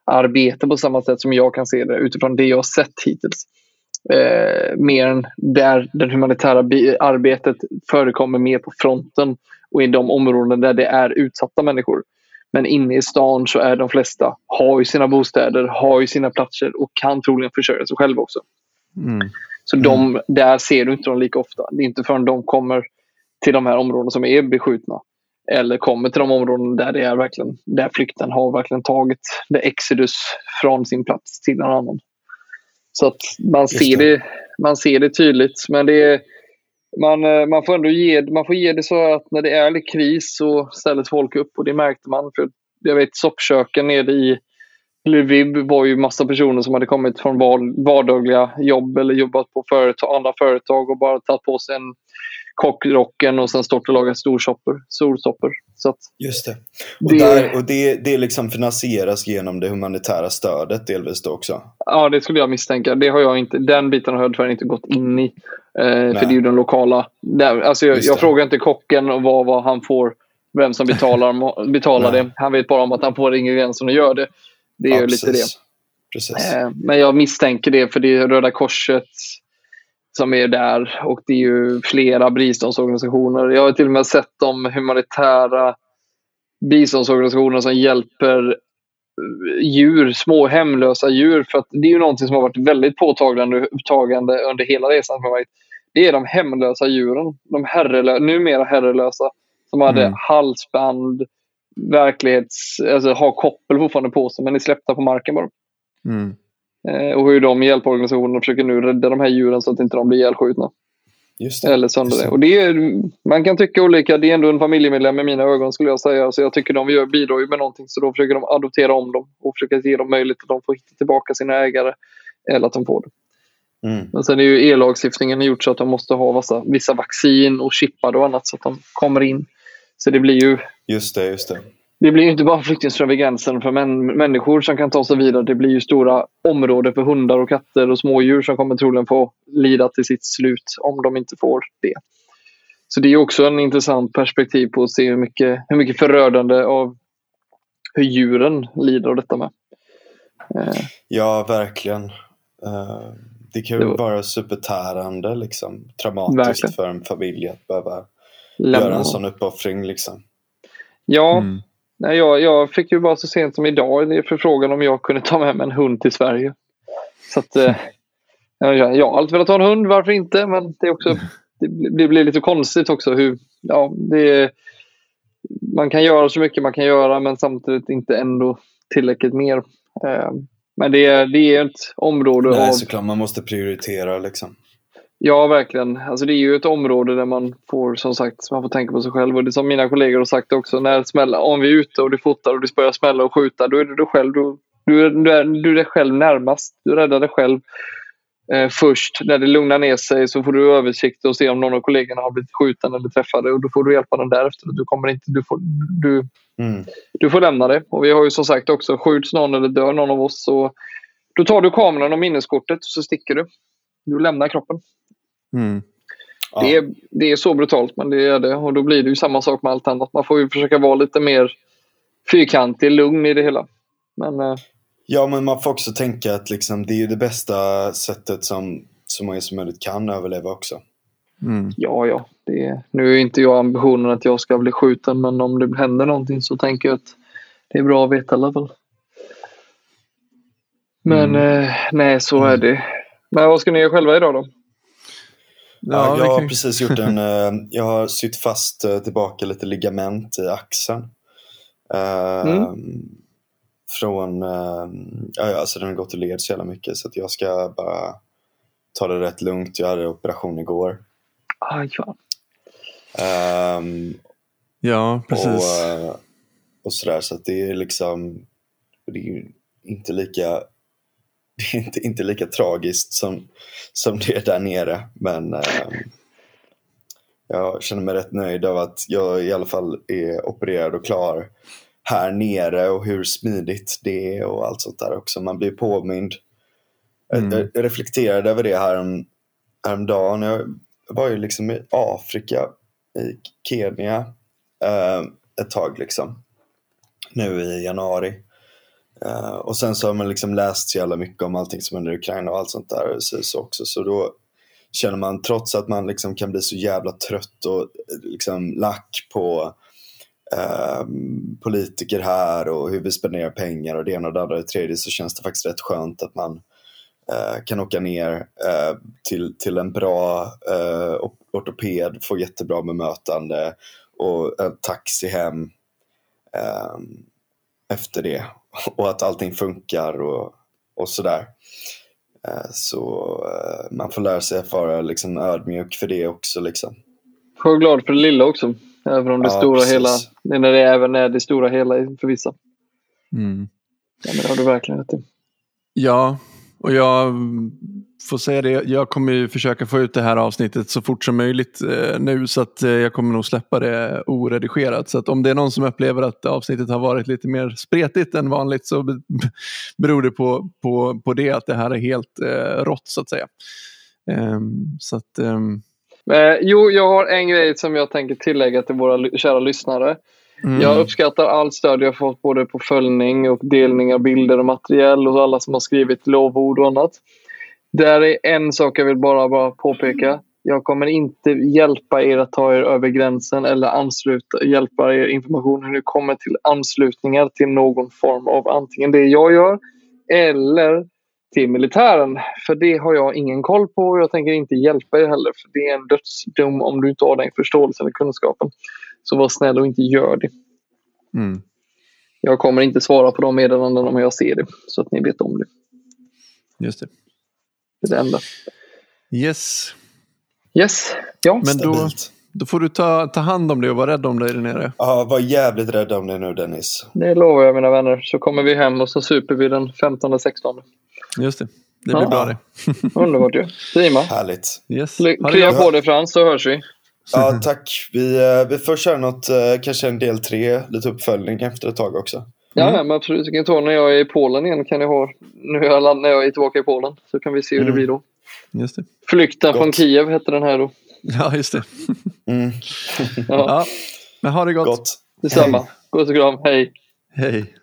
biståndsarbete på samma sätt som jag kan se det utifrån det jag har sett hittills. Eh, mer än där det humanitära arbetet förekommer mer på fronten och i de områden där det är utsatta människor. Men inne i stan så är de flesta, har ju sina bostäder, har ju sina platser och kan troligen försörja sig själva också. Mm. Så de, där ser du inte dem lika ofta. Det är inte förrän de kommer till de här områdena som är beskjutna. Eller kommer till de områden där, det är verkligen, där flykten har verkligen tagit det exodus från sin plats till en annan. Så att man ser det. det. man ser det tydligt. Men det är, man, eh, man får ändå ge, man får ge det så att när det är lite kris så ställer folk upp och det märkte man. För jag vet soppköken nere i Lviv var ju massa personer som hade kommit från var- vardagliga jobb eller jobbat på företag, andra företag och bara tagit på sig en kockrocken och sen stått och lagat storsoppor. Solsoppor. Så att Just det. Och, Det- där, och det, det liksom finansieras genom det humanitära stödet delvis då också. Ja, det skulle jag misstänka. Det har jag inte, den biten har jag tyvärr inte gått in i. Eh, för det är ju den lokala. Där, alltså jag, jag frågar inte kocken och vad, vad han får, vem som betalar, betalar det. Han vet bara om att han får ingredienserna och gör det. Det är Ja, ju lite det. precis. Precis. Eh, Men jag misstänker det för det är Röda Korset som är där och det är ju flera biståndsorganisationer. Jag har till och med sett de humanitära biståndsorganisationer som hjälper eh, djur, små hemlösa djur. För att det är ju någonting som har varit väldigt påtagande under hela resan för mig. Det är de hemlösa djuren, de herrelö- numera herrelösa, som hade Mm. halsband, verklighets, alltså har koppel fortfarande på sig men är släppta på marken bara. Mm. Eh, och hur de hjälporganisationerna försöker nu rädda de här djuren så att inte de blir ihjälskjutna. Just det. Eller sönder det. Och det är, man kan tycka olika. Det är ändå en familjemedlem i mina ögon skulle jag säga. Så jag tycker de gör, bidrar ju med någonting. Så då försöker de adoptera om dem och försöka ge dem möjlighet att de får hitta tillbaka sina ägare. Eller att de får det. Mm. Men sen är ju e-lagstiftningen gjort så att de måste ha vissa, vissa vaccin och chippade och annat så att de kommer in. Så det blir ju Just det, just det. Det blir ju inte bara flyktingström vid gränsen för män, människor som kan ta sig vidare. Det blir ju stora områden för hundar och katter och smådjur som kommer troligen få lida till sitt slut om de inte får det. Så det är också en intressant perspektiv på att se hur mycket, hur mycket förödande av hur djuren lider av detta med. Eh, Ja, verkligen. Eh, det kan ju Det var- vara supertärande, liksom. Traumatiskt Verkligen. för en familj att behöva lämna göra en sån uppoffring. Liksom. Ja, Mm. Nej, jag, jag fick ju bara så sent som idag en förfrågan om jag kunde ta med mig en hund till Sverige. Så att, eh, jag, jag har alltid velat ha en hund, varför inte? Men det, är också, det, blir- lite konstigt också. Hur, ja, det, man kan göra så mycket man kan göra men samtidigt inte ändå tillräckligt mer. Eh, men det är, det är ett område Nej, av... såklart. Man måste prioritera liksom. Ja, verkligen. Alltså, det är ju ett område där man får som sagt man får tänka på sig själv. Och det som mina kollegor har sagt också, när det smäller, om vi är ute och du fotar och det börjar smälla och skjuta, då är det du själv. Du, du, är, du, är, du är dig själv närmast. Du räddar dig själv eh, först. När det lugnar ner sig så får du översikt och se om någon av kollegorna har blivit skjuten eller träffade och då får du hjälpa den därefter. Du, kommer inte, du, får, du, Mm. du får lämna det. Och vi har ju som sagt också, skjuts någon eller dör någon av oss så då tar du kameran och minneskortet och så sticker du. Du lämnar kroppen. Mm. Ja. Det, är, det är så brutalt, men det är det. Och då blir det ju samma sak med allt annat. Man får ju försöka vara lite mer fyrkantig, lugn i det hela. Men eh, Ja, men man får också tänka att liksom, det är det bästa sättet som så många som möjligt kan överleva också. Mm. ja, ja. Är, nu är inte jag ambitionen att jag ska bli skjuten, men om det händer någonting så tänker jag att det är bra att veta i alla fall. Men eh, nej, så är det. Men vad ska ni göra själva idag då? Ja, jag har kan- precis gjort en, eh, jag har sytt fast eh, tillbaka lite ligament i axeln. Eh, Mm. Från, eh, ja, ja, alltså den har gått och led så jävla mycket så jag ska bara ta det rätt lugnt. Jag hade operation igår. Aj, ja. Ehm, Ja, precis. och, eh, och sådär. Så att det är liksom det är ju inte lika det är inte, inte lika tragiskt som, som det är där nere. Men ehm, jag känner mig rätt nöjd av att jag i alla fall är opererad och klar här nere och hur smidigt det är och allt sånt där också. Man blir påmind. Jag- Mm. Jag reflekterade över det här om, häromdagen. Jag var ju liksom i Afrika, i Kenya eh, ett tag liksom. Nu i januari. Uh, och sen så har man liksom läst så jävla mycket om allting som händer i Ukraina och allt sånt där. Så, så också. Så då känner man, trots att man liksom kan bli så jävla trött och eh, liksom lack på uh, politiker här och hur vi spenderar pengar och det ena och det andra och det tredje så känns det faktiskt rätt skönt att man uh, kan åka ner till, till en bra ortoped, få jättebra bemötande och en taxi hem ehm, efter det. Och att allting funkar och, och sådär. Eh, så eh, man får lära sig att vara liksom ödmjuk för det också. Liksom. Jag är glad för det lilla också. Även om det Ja, stora precis. hela, när det även är det stora hela för vissa. Mm. Ja, men det har du verkligen rätt i. Ja, och jag får säga det. Jag kommer ju försöka få ut det här avsnittet så fort som möjligt eh, nu så att eh, jag kommer nog släppa det oredigerat. Så att om det är någon som upplever att avsnittet har varit lite mer spretigt än vanligt så be- beror det på, på, på det att det här är helt eh, rått så att säga. Ehm, så att, ehm, Eh, jo, jag har en grej som jag tänker tillägga till våra kära lyssnare. mm, Jag uppskattar allt stöd jag fått både på följning och delning av bilder och material och alla som har skrivit lovord och annat. Där är en sak jag vill bara, bara påpeka. Jag kommer inte hjälpa er att ta er över gränsen eller ansluta, hjälpa er information hur det kommer till anslutningar till någon form av antingen det jag gör eller till militären. För det har jag ingen koll på och jag tänker inte hjälpa er heller. För Det är en dödsdom om du inte har den förståelsen eller kunskapen. Så var snäll och inte gör det. mm. Jag kommer inte svara på de meddelandena om jag ser det. Så att ni vet om det. Just det. Det är det enda. Yes, Yes. Ja. men då, då får du ta, ta hand om det och vara rädd om dig där nere. Ja, var jävligt rädd om det nu Dennis. Det lovar jag mina vänner. Så kommer vi hem och så super vi den 15-16. Just det, det blir Ja. bra det. Underbart ju. Prima. Härligt. Yes. Krya på dig Frans så hörs vi. Ja, tack. Vi, eh, vi får köra något, eh, kanske en del tre, lite uppföljning efter ett tag också. Ja, Mm. men absolut. Jag kan ta när jag är i Polen igen. Kan jag ha, nu är jag, land- när jag är tillbaka i Polen. Så kan vi se hur det Mm. blir då. Just det. Flykten Gott. från Kiev hette den här då. Ja, just det. Mm, Ja, Ja, men ha det gott. gott. detsamma. Puss och kram. Hej. Hej.